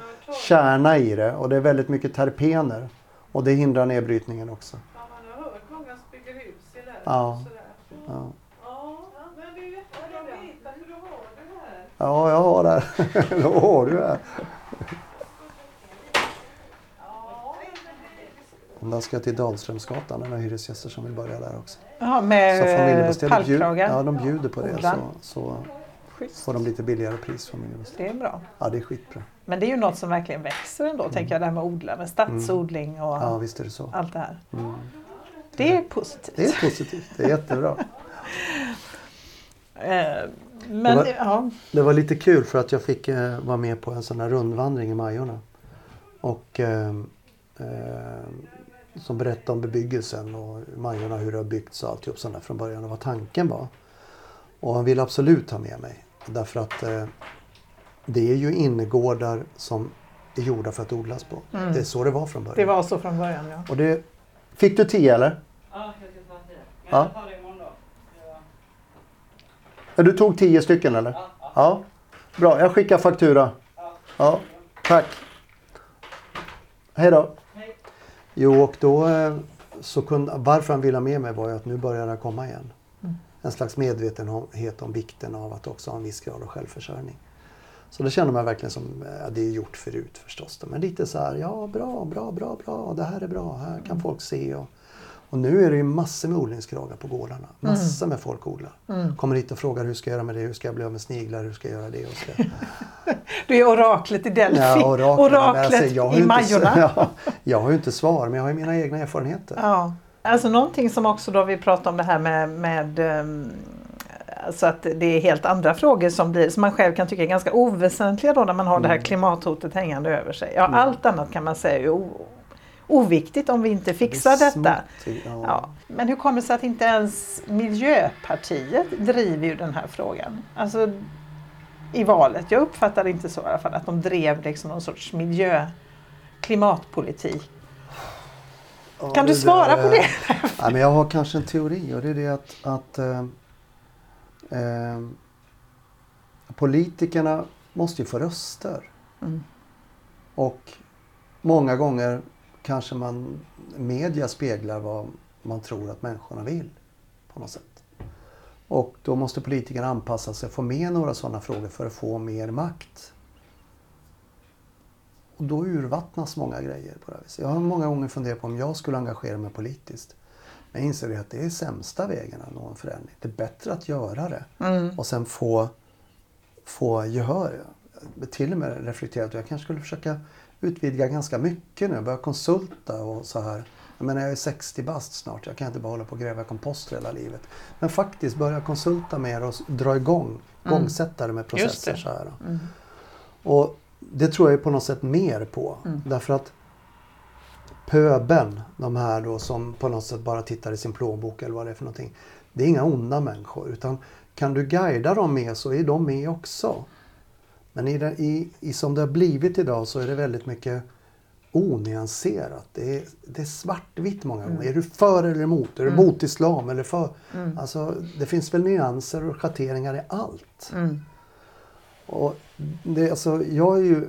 kärna i det och det är väldigt mycket terpener. Och det hindrar nedbrytningen också. Ja, man har hört många som bygger hus i det. Ja. Ja, Ja, men det är jättebra att veta hur du har det här. ja jag har det. här. Då har du det. Den ska till Dahlströmsgatan. Den har hyresgäster som vill börja där också. Ja, Så med pallkragar. ja, de bjuder på det. Så, så Schysst. får de lite billigare pris familjebostäder. Det är bra. Ja, det är skitbra. Men det är ju något som verkligen växer ändå, tänker jag, det här med odla, med stadsodling och Mm. Ja, visst är det så. allt det här. Mm. Det är positivt. Det är positivt. Det är jättebra. Eh, Men Det var- ja, Det var lite kul för att jag fick eh, vara med på en sån här rundvandring i Majorna. Och eh, eh, som berättade om bebyggelsen och Majorna, hur det har byggts och alltihop sånt där från början och vad tanken var. Och han ville absolut ha med mig. Därför att eh, det är ju innergårdar som är gjorda för att odlas på. Mm. Det är så det var från början. det var så från början. Ja. Och det, fick du tio eller? Ja, jag ska ta det. Men Ja. jag tar det imorgon då. Ja. Ja, Du tog tio stycken eller? Ja, ja. Ja. Bra, jag skickar faktura. Ja. Ja, tack. Hej då. Hej. Jo, och då eh, så kunde, varför han ville ha med mig var ju att nu börjar det komma igen. En slags medvetenhet om vikten av att också ha en viss grad av självförsörjning. Så det kände man verkligen som, ja, det är gjort förut förstås. Då, men lite så här, ja bra, bra, bra, bra, det här är bra, här kan folk se. Och, och nu är det ju massor med odlingskragar på gårdarna. Massor med folk odlar. Kommer hit och frågar hur ska jag göra med det, hur ska jag bli av med sniglar, hur ska jag göra det? Och ska... Du är oraklet i Delphi. Ja, oraklet. Oraklet alltså, i Majorna. Ja, jag har ju inte svar, men jag har ju mina egna erfarenheter. Ja. Alltså någonting som också då vi pratar om det här med, med ehm, Alltså att det är helt andra frågor som, blir, som man själv kan tycka är ganska oväsentliga då när man har det här Mm. klimathotet hängande över sig. Ja, allt annat kan man säga är oviktigt om vi inte fixar Det detta. smått, ja. Ja. Men hur kommer det sig att inte ens Miljöpartiet driver ju den här frågan? Alltså i valet. Jag uppfattar det inte så i alla fall att de drev liksom någon sorts miljö klimatpolitik. Ja, Kan du svara där på det? Ja, men jag har kanske en teori och det är det att, att eh, eh, politikerna måste ju få röster. Mm. Och många gånger kanske man media speglar vad man tror att människorna vill på något sätt. Och då måste politikerna anpassa sig och få med några sådana frågor för att få mer makt. Och då urvattnas många grejer på det här viset. Jag har många gånger funderat på om jag skulle engagera mig politiskt. Men jag inser att det är sämsta vägen att nå en förändring. Det är bättre att göra det Mm. och sen få, få gehör. Till och med reflekterat att jag kanske skulle försöka utvidga ganska mycket nu. Börja konsulta och så här. Jag menar jag är 60 bast snart. Jag kan inte bara hålla på och gräva komposter hela livet. Men faktiskt börja konsulta mer och dra igång. Gångsätta det med Mm. Processer. Så här. Mm. Och det tror jag på något sätt mer på. Mm. Därför att pöben, de här då som på något sätt bara tittar i sin plånbok eller vad det är för någonting. Det är inga onda människor utan kan du guida dem med så är de med också. Men i, det, i, i som det har blivit idag så är det väldigt mycket onyanserat. Det är, det är svartvitt många gånger. Är du för eller emot? Är du emot islam eller för? Alltså, det finns väl nyanser och schatteringar i allt. Mm. Och det, alltså, jag är ju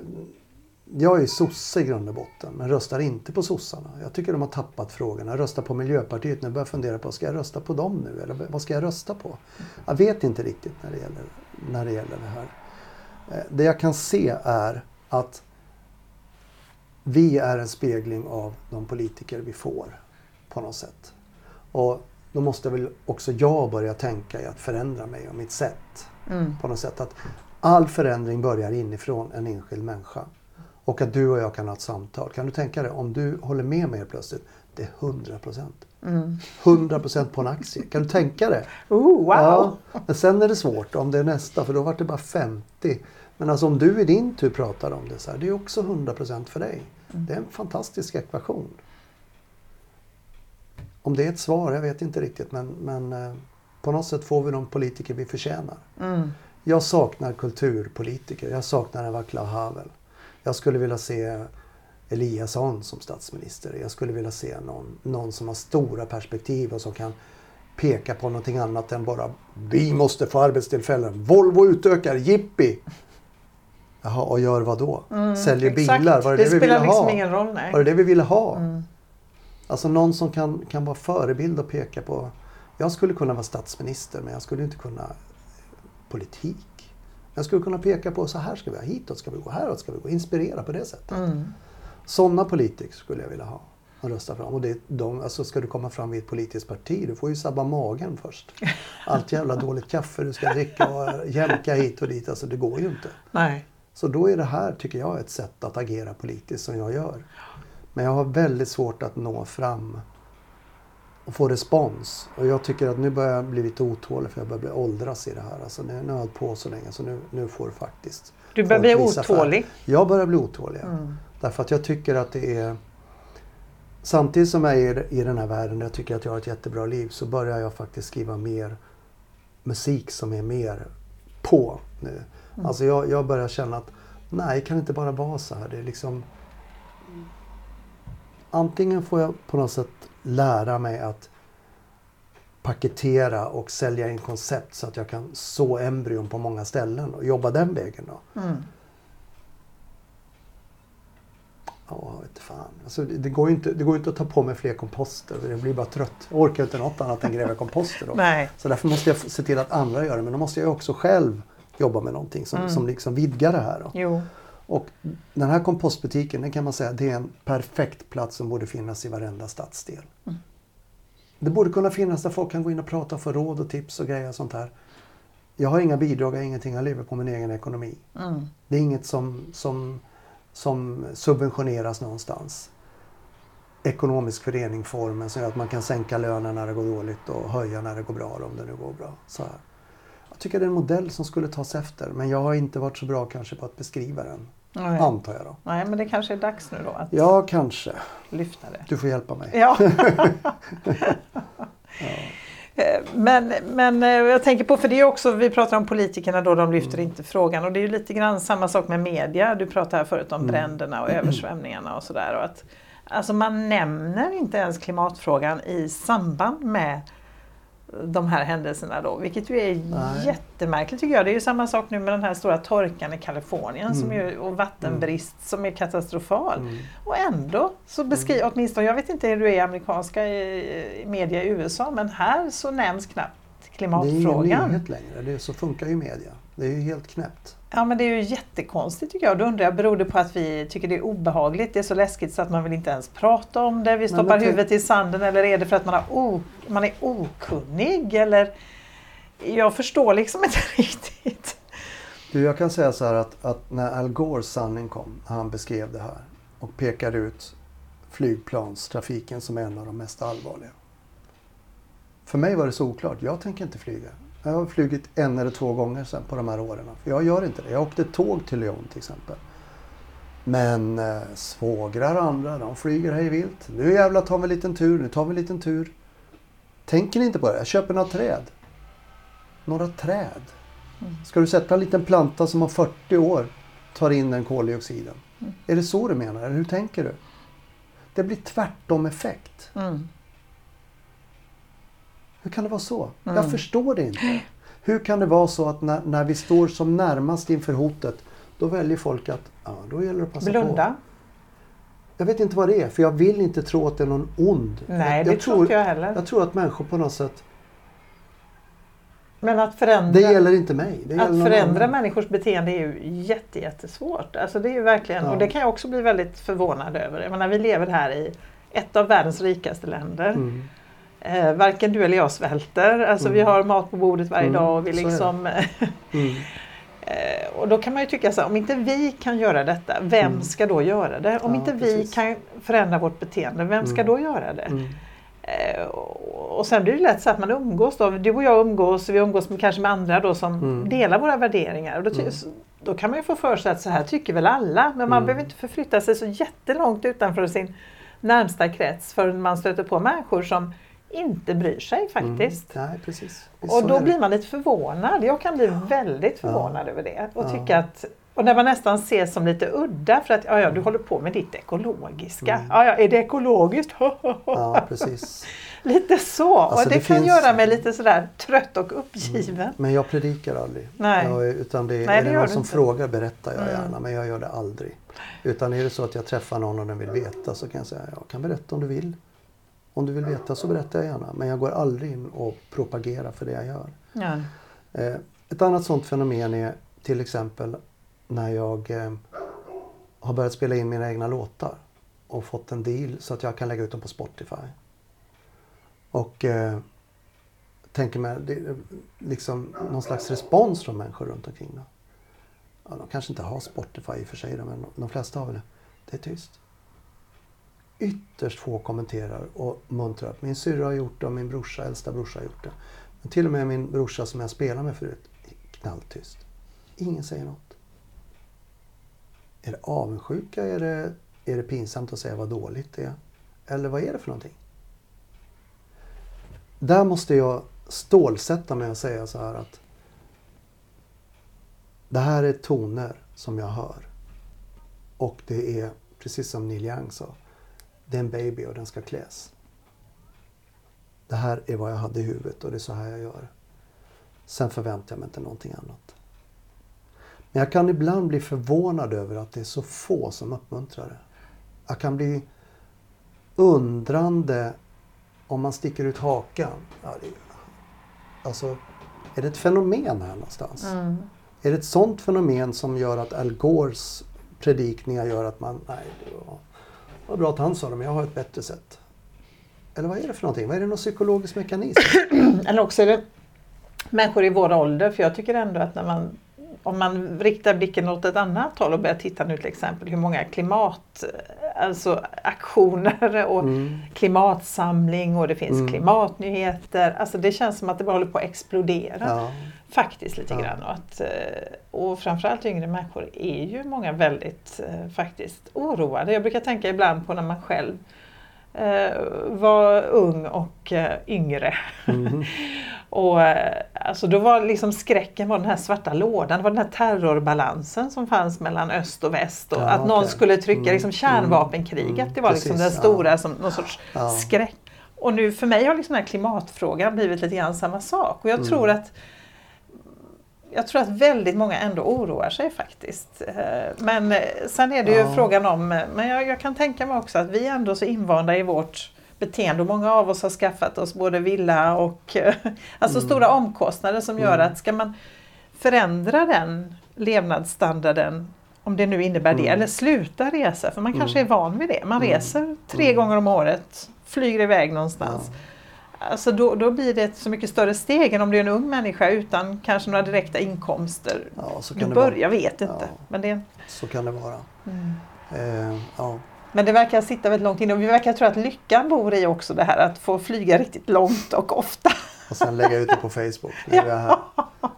jag är sosse i grund och botten, men röstar inte på sossarna. Jag tycker de har tappat frågorna. Jag röstar på Miljöpartiet nu börjar jag fundera på, ska jag rösta på dem nu? Eller vad ska jag rösta på? Jag vet inte riktigt när det gäller, när det, gäller det här. Eh, Det jag kan se är att vi är en spegling av de politiker vi får på något sätt. Och då måste väl också jag börja tänka i att förändra mig och mitt sätt. Mm. På något sätt att all förändring börjar inifrån en enskild människa. Och att du och jag kan ha ett samtal. Kan du tänka dig om du håller med mig plötsligt. Det är 100 procent. Mm. 100 procent på en aktie. Kan du tänka dig? Oh, wow! Ja, men sen är det svårt om det är nästa för då var det bara 50. Men alltså om du i din tur pratar om det så här, det är också 100 procent för dig. Det är en fantastisk ekvation. Om det är ett svar, jag vet inte riktigt men, men eh, på något sätt får vi de politiker vi förtjänar. Mm. Jag saknar kulturpolitiker. Jag saknar en Václav Havel. Jag skulle vilja se Eliasson som statsminister. Jag skulle vilja se någon, någon som har stora perspektiv och som kan peka på någonting annat än bara vi måste få arbetstillfällen. Volvo utökar, jippi! Jaha, och gör vad då? Säljer Exakt. bilar? Var det det, vi spelar ville liksom ha? ingen roll. Nej. Var det det vi ville ha? Mm. Alltså någon som kan, kan vara förebild och peka på. Jag skulle kunna vara statsminister men jag skulle inte kunna politik. Jag skulle kunna peka på så här ska vi ha, hitåt ska vi gå, häråt ska vi gå. Inspirera på det sättet. Mm. Sådana politiker skulle jag vilja ha och rösta fram. Och det, de, alltså ska du komma fram i ett politiskt parti, du får ju sabba magen först. Allt jävla dåligt kaffe du ska dricka och jämka hit och dit. Alltså det går ju inte. Nej. Så då är det här, tycker jag, ett sätt att agera politiskt som jag gör. Men jag har väldigt svårt att nå fram och få respons. Och jag tycker att nu börjar jag bli lite otålig för jag börjar bli åldras i det här. Alltså nu, nu har jag hållit på så länge så nu, nu får faktiskt Du börjar bli visa färg. otålig. Jag börjar bli otålig. Mm. Därför att jag tycker att det är... Samtidigt som jag är i den här världen där jag tycker att jag har ett jättebra liv så börjar jag faktiskt skriva mer musik som är mer på nu. Alltså jag, jag börjar känna att nej, det kan inte bara vara så här. Det är liksom... Antingen får jag på något sätt lära mig att paketera och sälja in koncept så att jag kan så embryon på många ställen och jobba den vägen. Då. Mm. Ja, fan. Alltså, det, det, går ju inte, det går inte att ta på mig fler komposter. Jag blir bara trött. Jag orkar inte något annat än gräva komposter. Då. Nej. Så därför måste jag se till att andra gör det. Men då måste jag också själv jobba med någonting som, som liksom vidgar det här. Då. Jo. Och den här kompostbutiken, den kan man säga, det är en perfekt plats som borde finnas i varenda stadsdel. Det borde kunna finnas där folk kan gå in och prata och få råd och tips och grejer och sånt här. Jag har inga bidrag, jag har ingenting, jag lever på min egen ekonomi. Mm. Det är inget som, som, som subventioneras någonstans. Ekonomisk föreningsformen som gör att man kan sänka lönen när det går dåligt och höja när det går bra om det nu går bra. Så här. Jag tycker det är en modell som skulle tas efter men jag har inte varit så bra kanske på att beskriva den. Nej. Antar jag då. Nej, men det kanske är dags nu då att Ja, kanske. lyfta det. Du får hjälpa mig. Ja. Eh, Men, men eh, jag tänker på, för det är också, vi pratar om politikerna då, de lyfter inte frågan och det är ju lite grann samma sak med media. Du pratade här förut om bränderna och översvämningarna och sådär. och att, Alltså man nämner inte ens klimatfrågan i samband med de här händelserna då, vilket ju är Nej. jättemärkligt tycker jag. Det är ju samma sak nu med den här stora torkan i Kalifornien som Mm. ju, och vattenbrist som är katastrofal. Mm. Och ändå så beskriver, åtminstone, jag vet inte hur du är i amerikanska i, i media i USA, men här så nämns knappt Det är ingen klimatfrågan. nyhet längre. Det så funkar ju media. Det är ju helt knäppt. Ja men det är ju jättekonstigt tycker jag. Då undrar jag, beror det på att vi tycker det är obehagligt? Det är så läskigt så att man vill inte ens prata om det? Vi stoppar tänk- huvudet i sanden eller är det för att man, o, man är okunnig? Eller, jag förstår liksom inte riktigt. Du, jag kan säga så här att, att när Al Gores sanning kom, när han beskrev det här och pekade ut flygplanstrafiken som en av de mest allvarliga. För mig var det så oklart. Jag tänker inte flyga. Jag har flugit en eller två gånger sen på de här åren. För jag gör inte det. Jag åkte tåg till Lyon till exempel. Men eh, svågrar och andra, de flyger hej vilt. Nu jävlar tar vi en liten tur, nu tar vi en liten tur. Tänker ni inte på det? Jag köper några träd. Några träd. Ska du sätta en liten planta som har 40 år tar in den koldioxiden? Är det så du menar? Eller hur tänker du? Det blir tvärtom effekt. Mm. Hur kan det vara så? Mm. Jag förstår det inte. Hur kan det vara så att när, när vi står som närmast inför hotet då väljer folk att ja, då gäller det att passa på. Blunda? Jag vet inte vad det är för jag vill inte tro att det är någon ond. Nej, jag, det jag tror inte jag heller. Jag tror att människor på något sätt, Men att förändra, det gäller inte mig. Gäller att förändra annan. människors beteende är ju jätte, jättesvårt. Alltså det är ju verkligen, Ja. och det kan jag också bli väldigt förvånad över. Jag menar, vi lever här i ett av världens rikaste länder. Mm. Eh, varken du eller jag svälter. Alltså vi Mm. har mat på bordet varje Mm, dag. Och, vi liksom, Mm. eh, och då kan man ju tycka så här, om inte vi kan göra detta, vem Mm. ska då göra det? Om Ja, inte vi precis. kan förändra vårt beteende, vem ska Mm. då göra det? Mm. Eh, och och sen blir det lätt så att man umgås då. Du och jag umgås, vi umgås med, kanske med andra då som delar våra värderingar. Och då, då kan man ju få för sig att så här tycker väl alla. Men man behöver inte förflytta sig så jättelångt utanför sin närmsta krets förrän man stöter på människor som inte bryr sig faktiskt. Nej, precis. Och Mm. Då blir man lite förvånad. Jag kan bli väldigt förvånad över det. Och Ja. tycka att och när man nästan ses som lite udda för att ja, ja, du håller på med ditt ekologiska. Mm. Ja, ja, är det ekologiskt? Ja, precis. lite så. Alltså, och det, det kan finns- göra mig lite sådär trött och uppgiven. Men jag predikar aldrig. Nej. Jag, utan det, Nej, är det det någon som inte. frågar berättar jag Mm. gärna. Men jag gör det aldrig. Utan är det så att jag träffar någon och den vill veta så kan jag säga jag kan berätta om du vill. Om du vill veta så berättar jag gärna. Men jag går aldrig in och propagerar för det jag gör. Ja. Eh, ett annat sånt fenomen är till exempel när jag eh, har börjat spela in mina egna låtar och fått en deal så att jag kan lägga ut dem på Spotify. Och eh, tänker mig det, är liksom någon slags respons från människor runt omkring. Då. Ja, de kanske inte har Spotify i och för sig men de flesta har väl det. Det är tyst. Ytterst få kommenterar och muntrar upp. Min syrra har gjort det och min brorsa, äldsta brorsa har gjort det. Men till och med min brorsa som jag spelar med förut, är knalltyst. Ingen säger något. Är det avundsjuka? Är det, är det pinsamt att säga vad dåligt det är? Eller vad är det för någonting? Där måste jag stålsätta mig och säga så här att det här är toner som jag hör. Och det är, precis som Neil Young sa, det är en baby och den ska kläs. Det här är vad jag hade i huvudet och det är så här jag gör. Sen förväntar jag mig inte någonting annat. Men jag kan ibland bli förvånad över att det är så få som uppmuntrar det. Jag kan bli undrande om man sticker ut hakan. Alltså, är det ett fenomen här någonstans? Mm. Är det ett sånt fenomen som gör att Al Gores predikningar gör att man, nej, var bra att han sa det, men jag har ett bättre sätt. Eller vad är det för någonting? Vad är det någon psykologisk mekanism? Eller också är det människor i vår ålder. För jag tycker ändå att när man, om man riktar blicken åt ett annat håll och börjar titta nu till exempel hur många klimat, alltså aktioner och Mm. klimatsamling och det finns Mm. klimatnyheter. Alltså det känns som att det bara håller på att explodera. Ja, Faktiskt lite Ja. grann. Och, att, eh, och framförallt yngre människor är ju många väldigt eh, faktiskt oroade. Jag brukar tänka ibland på när man själv eh, var ung och yngre. Mhm. och, alltså då var liksom skräcken var den här svarta lådan, det var den här terrorbalansen som fanns mellan öst och väst. Och Ja, att någon skulle trycka Mm, liksom kärnvapenkriget, mm, det var liksom precis, den stora ja. som någon sorts Ja. skräck. Och nu för mig har liksom den här klimatfrågan blivit lite grann samma sak. Och jag Mm. tror att jag tror att väldigt många ändå oroar sig faktiskt. Eh, Men eh, sen är det ju Ja. frågan om, eh, men jag, jag kan tänka mig också att vi är ändå så invanda i vårt beteende och många av oss har skaffat oss både villa och alltså Mm. stora omkostnader som gör Mm. att ska man förändra den levnadsstandarden om det nu innebär det, Mm. eller sluta resa för man kanske är Mm. van vid det. Man Mm. reser tre Mm. gånger om året, flyger iväg någonstans. Ja. Alltså då, då blir det ett så mycket större steg än om det är en ung människa utan kanske några direkta inkomster. Ja, så kan, det bör, vara. jag vet inte. Ja. Men, det, så kan det vara. mm. Eh, ja. men det verkar sitta väldigt långt inne och vi verkar tro att lyckan bor i också det här att få flyga riktigt långt och ofta. Och sen lägga ut det på Facebook. Nu är jag här.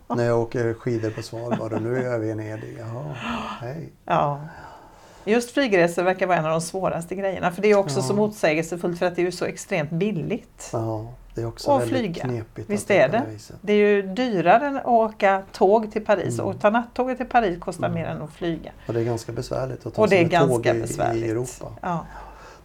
När jag åker skidor på Svalbard och nu är jag i Venedig. Jaha, hej. Ja. Just flygresor verkar vara en av de svåraste grejerna för det är också Ja. så motsägelsefullt för att det är ju så extremt billigt. Ja, det är också Och väldigt flyga. knepigt. Visst det är det? Det är ju dyrare än att åka tåg till Paris Mm. och ta nattåget till Paris kostar Mm. mer än att flyga. Och det är ganska besvärligt att ta Och det är sig med tåg i, besvärligt. i Europa. Ja.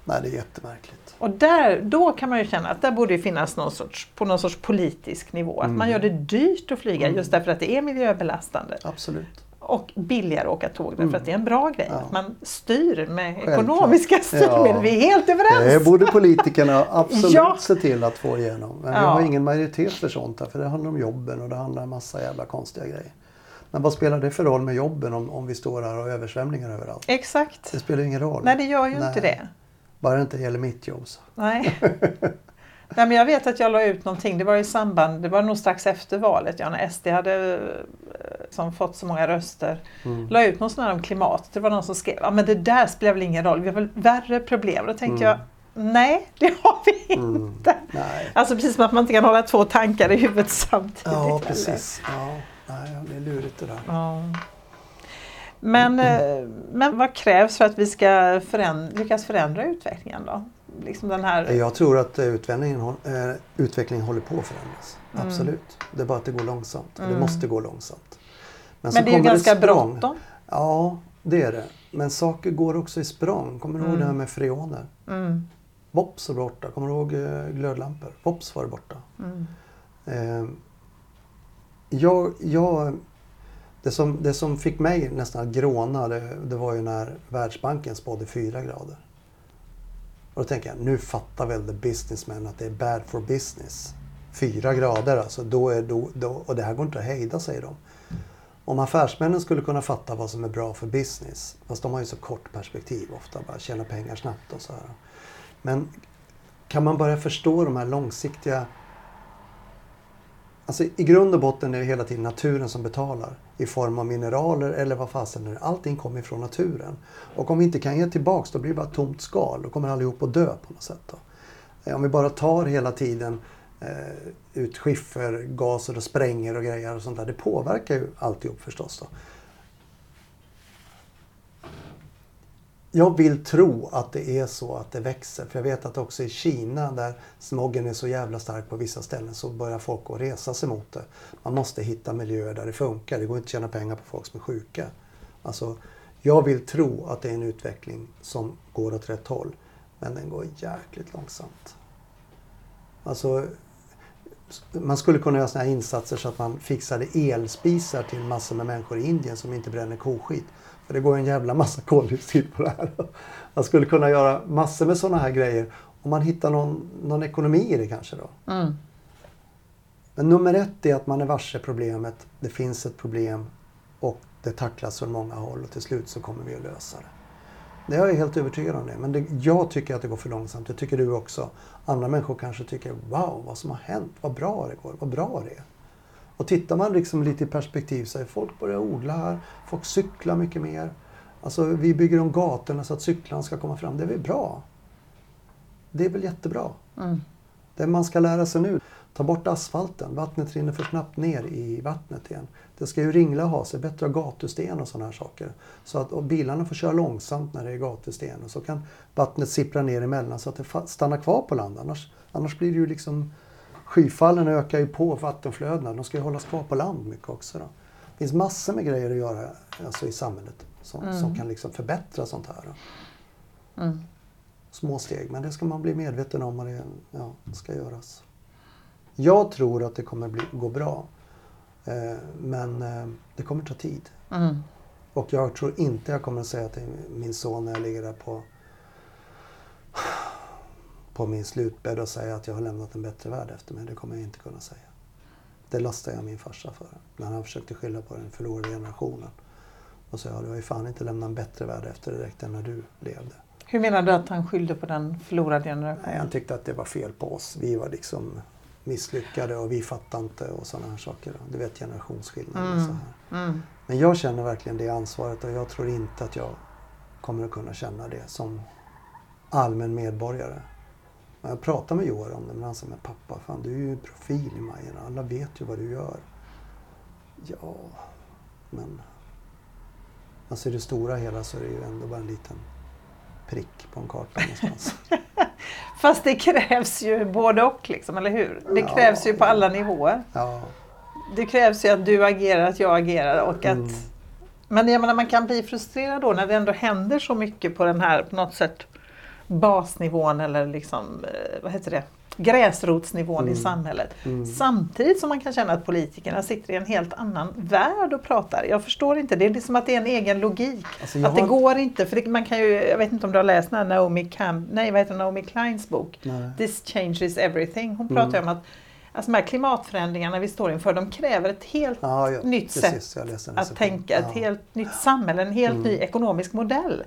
Nej, det är jättemärkligt. Och där, då kan man ju känna att där borde det finnas någon sorts, på någon sorts politisk nivå. Att Mm. man gör det dyrt att flyga Mm. just därför att det är miljöbelastande. Absolut. Och billigare att åka tåg därför Mm. att det är en bra grej. Ja. Att man styr med Självklart. ekonomiska styrmedel. Ja. Vi är helt överens! Det borde politikerna absolut Ja. se till att få igenom. Men vi Ja. har ingen majoritet för sånt här, för det handlar om jobben och det handlar om massa jävla konstiga grejer. Men vad spelar det för roll med jobben om, om vi står här och har översvämningar överallt? Exakt. Det spelar ingen roll. Nej, det gör ju Nej. inte det. Bara det inte gäller mitt jobb. Så. Nej. Nej, men jag vet att jag la ut någonting, det var i samband, det var nog strax efter valet, ja, när SD hade eh, som fått så många röster. Mm. La ut någon sån här om klimatet, det var någon som skrev, ja men det där spelar väl ingen roll, vi har väl värre problem. Då tänkte Mm. jag, nej det har vi Mm. inte. Nej. Alltså precis som att man inte kan hålla två tankar i huvudet samtidigt. Ja, precis. Ja. Nej, det är lurigt det där. Ja. Men, eh, men vad krävs för att vi ska föränd- lyckas förändra utvecklingen då? Liksom den här... Jag tror att eh, utvecklingen, eh, utvecklingen håller på att förändras. Mm. Absolut. Det är bara att det går långsamt. Och Det måste gå långsamt. så Men det är ju ganska bråttom. Ja, det är det. Men saker går också i språng. Kommer du ihåg det här med freoner? Mm. Vops var borta. Kommer du ihåg eh, glödlampor? Vops var borta. Mm. Eh, jag, jag, det, som, det som fick mig nästan att gråna det, det var ju när Världsbanken spådde fyra grader. Och då tänker jag, nu fattar väl the businessmen att det är bad for business. Fyra grader alltså, då är, då, då, och det här går inte att hejda säger de. Om affärsmännen skulle kunna fatta vad som är bra för business, fast de har ju så kort perspektiv ofta, bara tjäna pengar snabbt och så här. Men kan man börja förstå de här långsiktiga Alltså i grund och botten är det hela tiden naturen som betalar. I form av mineraler eller vad fasen är. Allting kommer ifrån naturen. Och om vi inte kan ge tillbaks då blir det bara ett tomt skal. Då kommer allihop att dö på något sätt. Då. Eh, om vi bara tar hela tiden eh, ut skiffergaser och spränger och grejer och sånt där. Det påverkar ju alltihop förstås. Då. Jag vill tro att det är så att det växer. För jag vet att också i Kina där smoggen är så jävla stark på vissa ställen så börjar folk att resa sig mot det. Man måste hitta miljöer där det funkar. Det går inte att tjäna pengar på folk som är sjuka. Alltså, jag vill tro att det är en utveckling som går åt rätt håll. Men den går jäkligt långsamt. Alltså, man skulle kunna göra sådana här insatser så att man fixade elspisar till massor med människor i Indien som inte bränner koskit. För det går en jävla massa koldioxid på det här. Man skulle kunna göra massor med sådana här grejer om man hittar någon, någon ekonomi i det kanske då. Mm. Men nummer ett är att man är varse problemet. Det finns ett problem och det tacklas från många håll och till slut så kommer vi att lösa det. Det är jag helt övertygad om det. Men det, jag tycker att det går för långsamt. Det tycker du också. Andra människor kanske tycker wow vad som har hänt. Vad bra det går. Vad bra det är. Och tittar man liksom lite i perspektiv så är folk börjar odla här. Folk cyklar mycket mer. Alltså vi bygger om gatorna så att cyklarna ska komma fram. Det är väl bra? Det är väl jättebra? Mm. Det man ska lära sig nu, ta bort asfalten. Vattnet rinner för snabbt ner i vattnet igen. Det ska ju ringla ha sig, bättre ha gatusten och sådana här saker. Så att bilarna får köra långsamt när det är gatusten och så kan vattnet sippra ner emellan så att det stannar kvar på land. Annars, annars blir det ju liksom Skyfallen ökar ju på vattenflödena. De ska ju hållas kvar på land mycket också. Då. Det finns massor med grejer att göra alltså, i samhället som, som kan liksom förbättra sånt här. Mm. Små steg, men det ska man bli medveten om och det ja, ska göras. Jag tror att det kommer bli, gå bra. Eh, men eh, det kommer ta tid. Mm. Och jag tror inte jag kommer att säga till min son när jag ligger där på, på min slutbädd och säga att jag har lämnat en bättre värld efter mig. Det kommer jag inte kunna säga. Det lastar jag min farsa för. När han försökte skylla på den förlorade generationen. Och sa jag, du har ju fan inte lämnat en bättre värld efter dig direkt än när du levde. Hur menar du att han skyllde på den förlorade generationen? Nej, han tyckte att det var fel på oss. Vi var liksom misslyckade och vi fattade inte och sådana här saker. Du vet generationsskillnader och så här. Mm. Men jag känner verkligen det ansvaret och jag tror inte att jag kommer att kunna känna det som allmän medborgare. Jag pratade med Joar om det, men han sa, men pappa, fan du är ju profil i Majorna. Alla vet ju vad du gör. Ja, men... Alltså i det stora hela så är det ju ändå bara en liten prick på en karta någonstans. Fast det krävs ju både och, liksom, eller hur? Det Ja. krävs ju på alla nivåer. Ja, Det krävs ju att du agerar, att jag agerar och att... Mm. Men jag menar, man kan bli frustrerad då när det ändå händer så mycket på den här, på något sätt, basnivån eller liksom, eh, vad heter det, gräsrotsnivån i samhället. Mm. Samtidigt som man kan känna att politikerna sitter i en helt annan värld och pratar. Jag förstår inte, det är liksom att det är en egen logik. Alltså, att det har- går inte, för det, man kan ju, jag vet inte om du har läst den Naomi Camp, nej vad heter Naomi Kleins bok? nej. This changes everything. Hon Mm. pratar ju om att alltså, de här klimatförändringarna vi står inför, de kräver ett helt Ja, ja, nytt precis, sätt att tänka, ett Ja. helt nytt samhälle, en helt Mm. ny ekonomisk modell.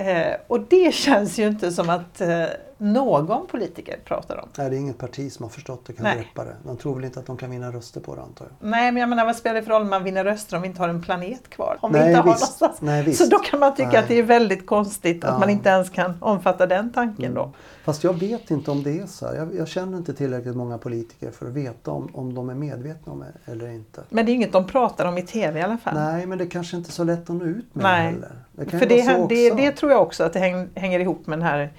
Eh, och det känns ju inte som att eh, någon politiker pratar om. Nej, det är inget parti som har förstått det, kan Nej. greppa det. De tror väl inte att de kan vinna röster på det antar jag. Nej, men jag menar vad spelar det för roll om man vinner röster om vi inte har en planet kvar? Om vi Nej, inte har visst. någonstans. Nej, visst. Så då kan man tycka Nej. att det är väldigt konstigt att Ja. man inte ens kan omfatta den tanken då. Mm. Fast jag vet inte om det är så här. Jag, jag känner inte tillräckligt många politiker för att veta om, om de är medvetna om det eller inte. Men det är inget de pratar om i TV i alla fall. Nej, men det kanske inte är så lätt att nå ut med Nej. det heller. Det kan För det, det, det tror jag också att det häng, hänger ihop med den här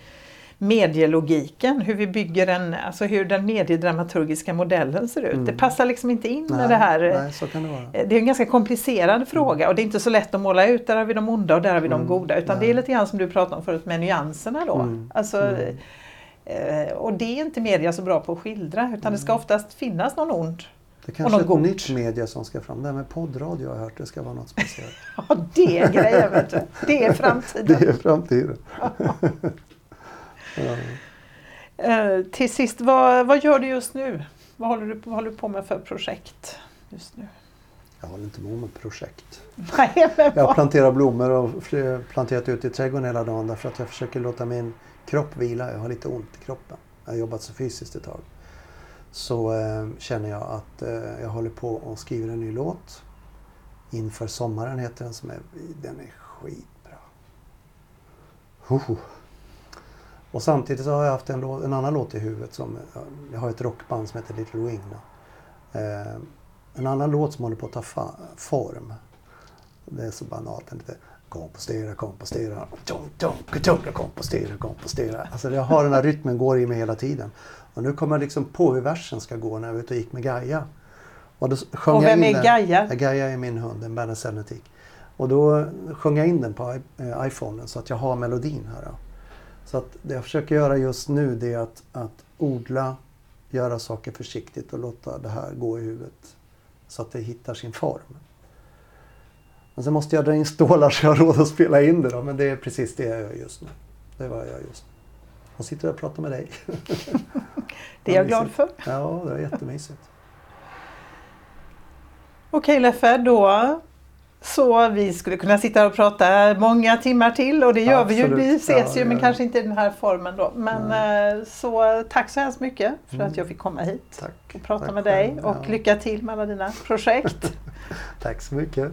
medielogiken, hur vi bygger en, alltså hur den mediedramaturgiska modellen ser ut. Det passar liksom inte in med det här. Mm. nej, så kan det vara. Eh, Det är en ganska komplicerad fråga och det är inte så lätt att måla ut, där har vi de onda och där har vi de goda. Utan det är lite grann som du pratade om förut med nyanserna då. Alltså, eh, och det är inte media så bra på att skildra utan det ska oftast finnas någon ond. Det kanske är ett gott. nytt media som ska fram. Det här med poddradio har jag hört, det ska vara något speciellt. Ja, det är grejen vet du. Det är framtiden. Det är framtiden. Eh, till sist, vad, vad gör du just nu? Vad håller du, vad håller du på med för projekt just nu? Jag håller inte på med projekt. Nej, men Jag planterar blommor och planterat ut i trädgården hela dagen därför att jag försöker låta min kropp vila. Jag har lite ont i kroppen. Jag har jobbat så fysiskt ett tag. Så eh, känner jag att eh, jag håller på och skriver en ny låt. Inför sommaren heter den som är, den är skitbra. Hoho. Och samtidigt så har jag haft en, lå- en annan låt i huvudet. Som, jag har ett rockband som heter Little Wing. Eh, en annan låt som håller på att ta fa- form. Det är så banalt. Den lite kompostera, kompostera, kompostera, kompostera. Alltså jag har den här rytmen går i mig hela tiden. Och nu kommer jag liksom på hur versen ska gå när jag var ute och gick med Gaia. Och, då sjöng Och jag vem in är den. Gaia? Ja, Gaia är min hund, en Senetic. Och då sjöng jag in den på eh, iPhonen så att jag har melodin här. Då. Så att det jag försöker göra just nu det är att, att odla, göra saker försiktigt och låta det här gå i huvudet. Så att det hittar sin form. Men sen måste jag dra in stålar så jag har råd att spela in det då. Men det är precis det jag gör just nu. Det är vad jag gör just nu. Och sitter och pratar med dig. Det är jag glad för. Ja, det är jättemysigt. Okej Leffe, då så vi skulle kunna sitta och prata många timmar till och det gör vi ju. Absolut. Vi ses ju men ja. kanske inte i den här formen då. Men eh, så tack så hemskt mycket för att jag fick komma hit Tack. och prata Tack med dig själv. och lycka till med alla dina projekt. Tack så mycket.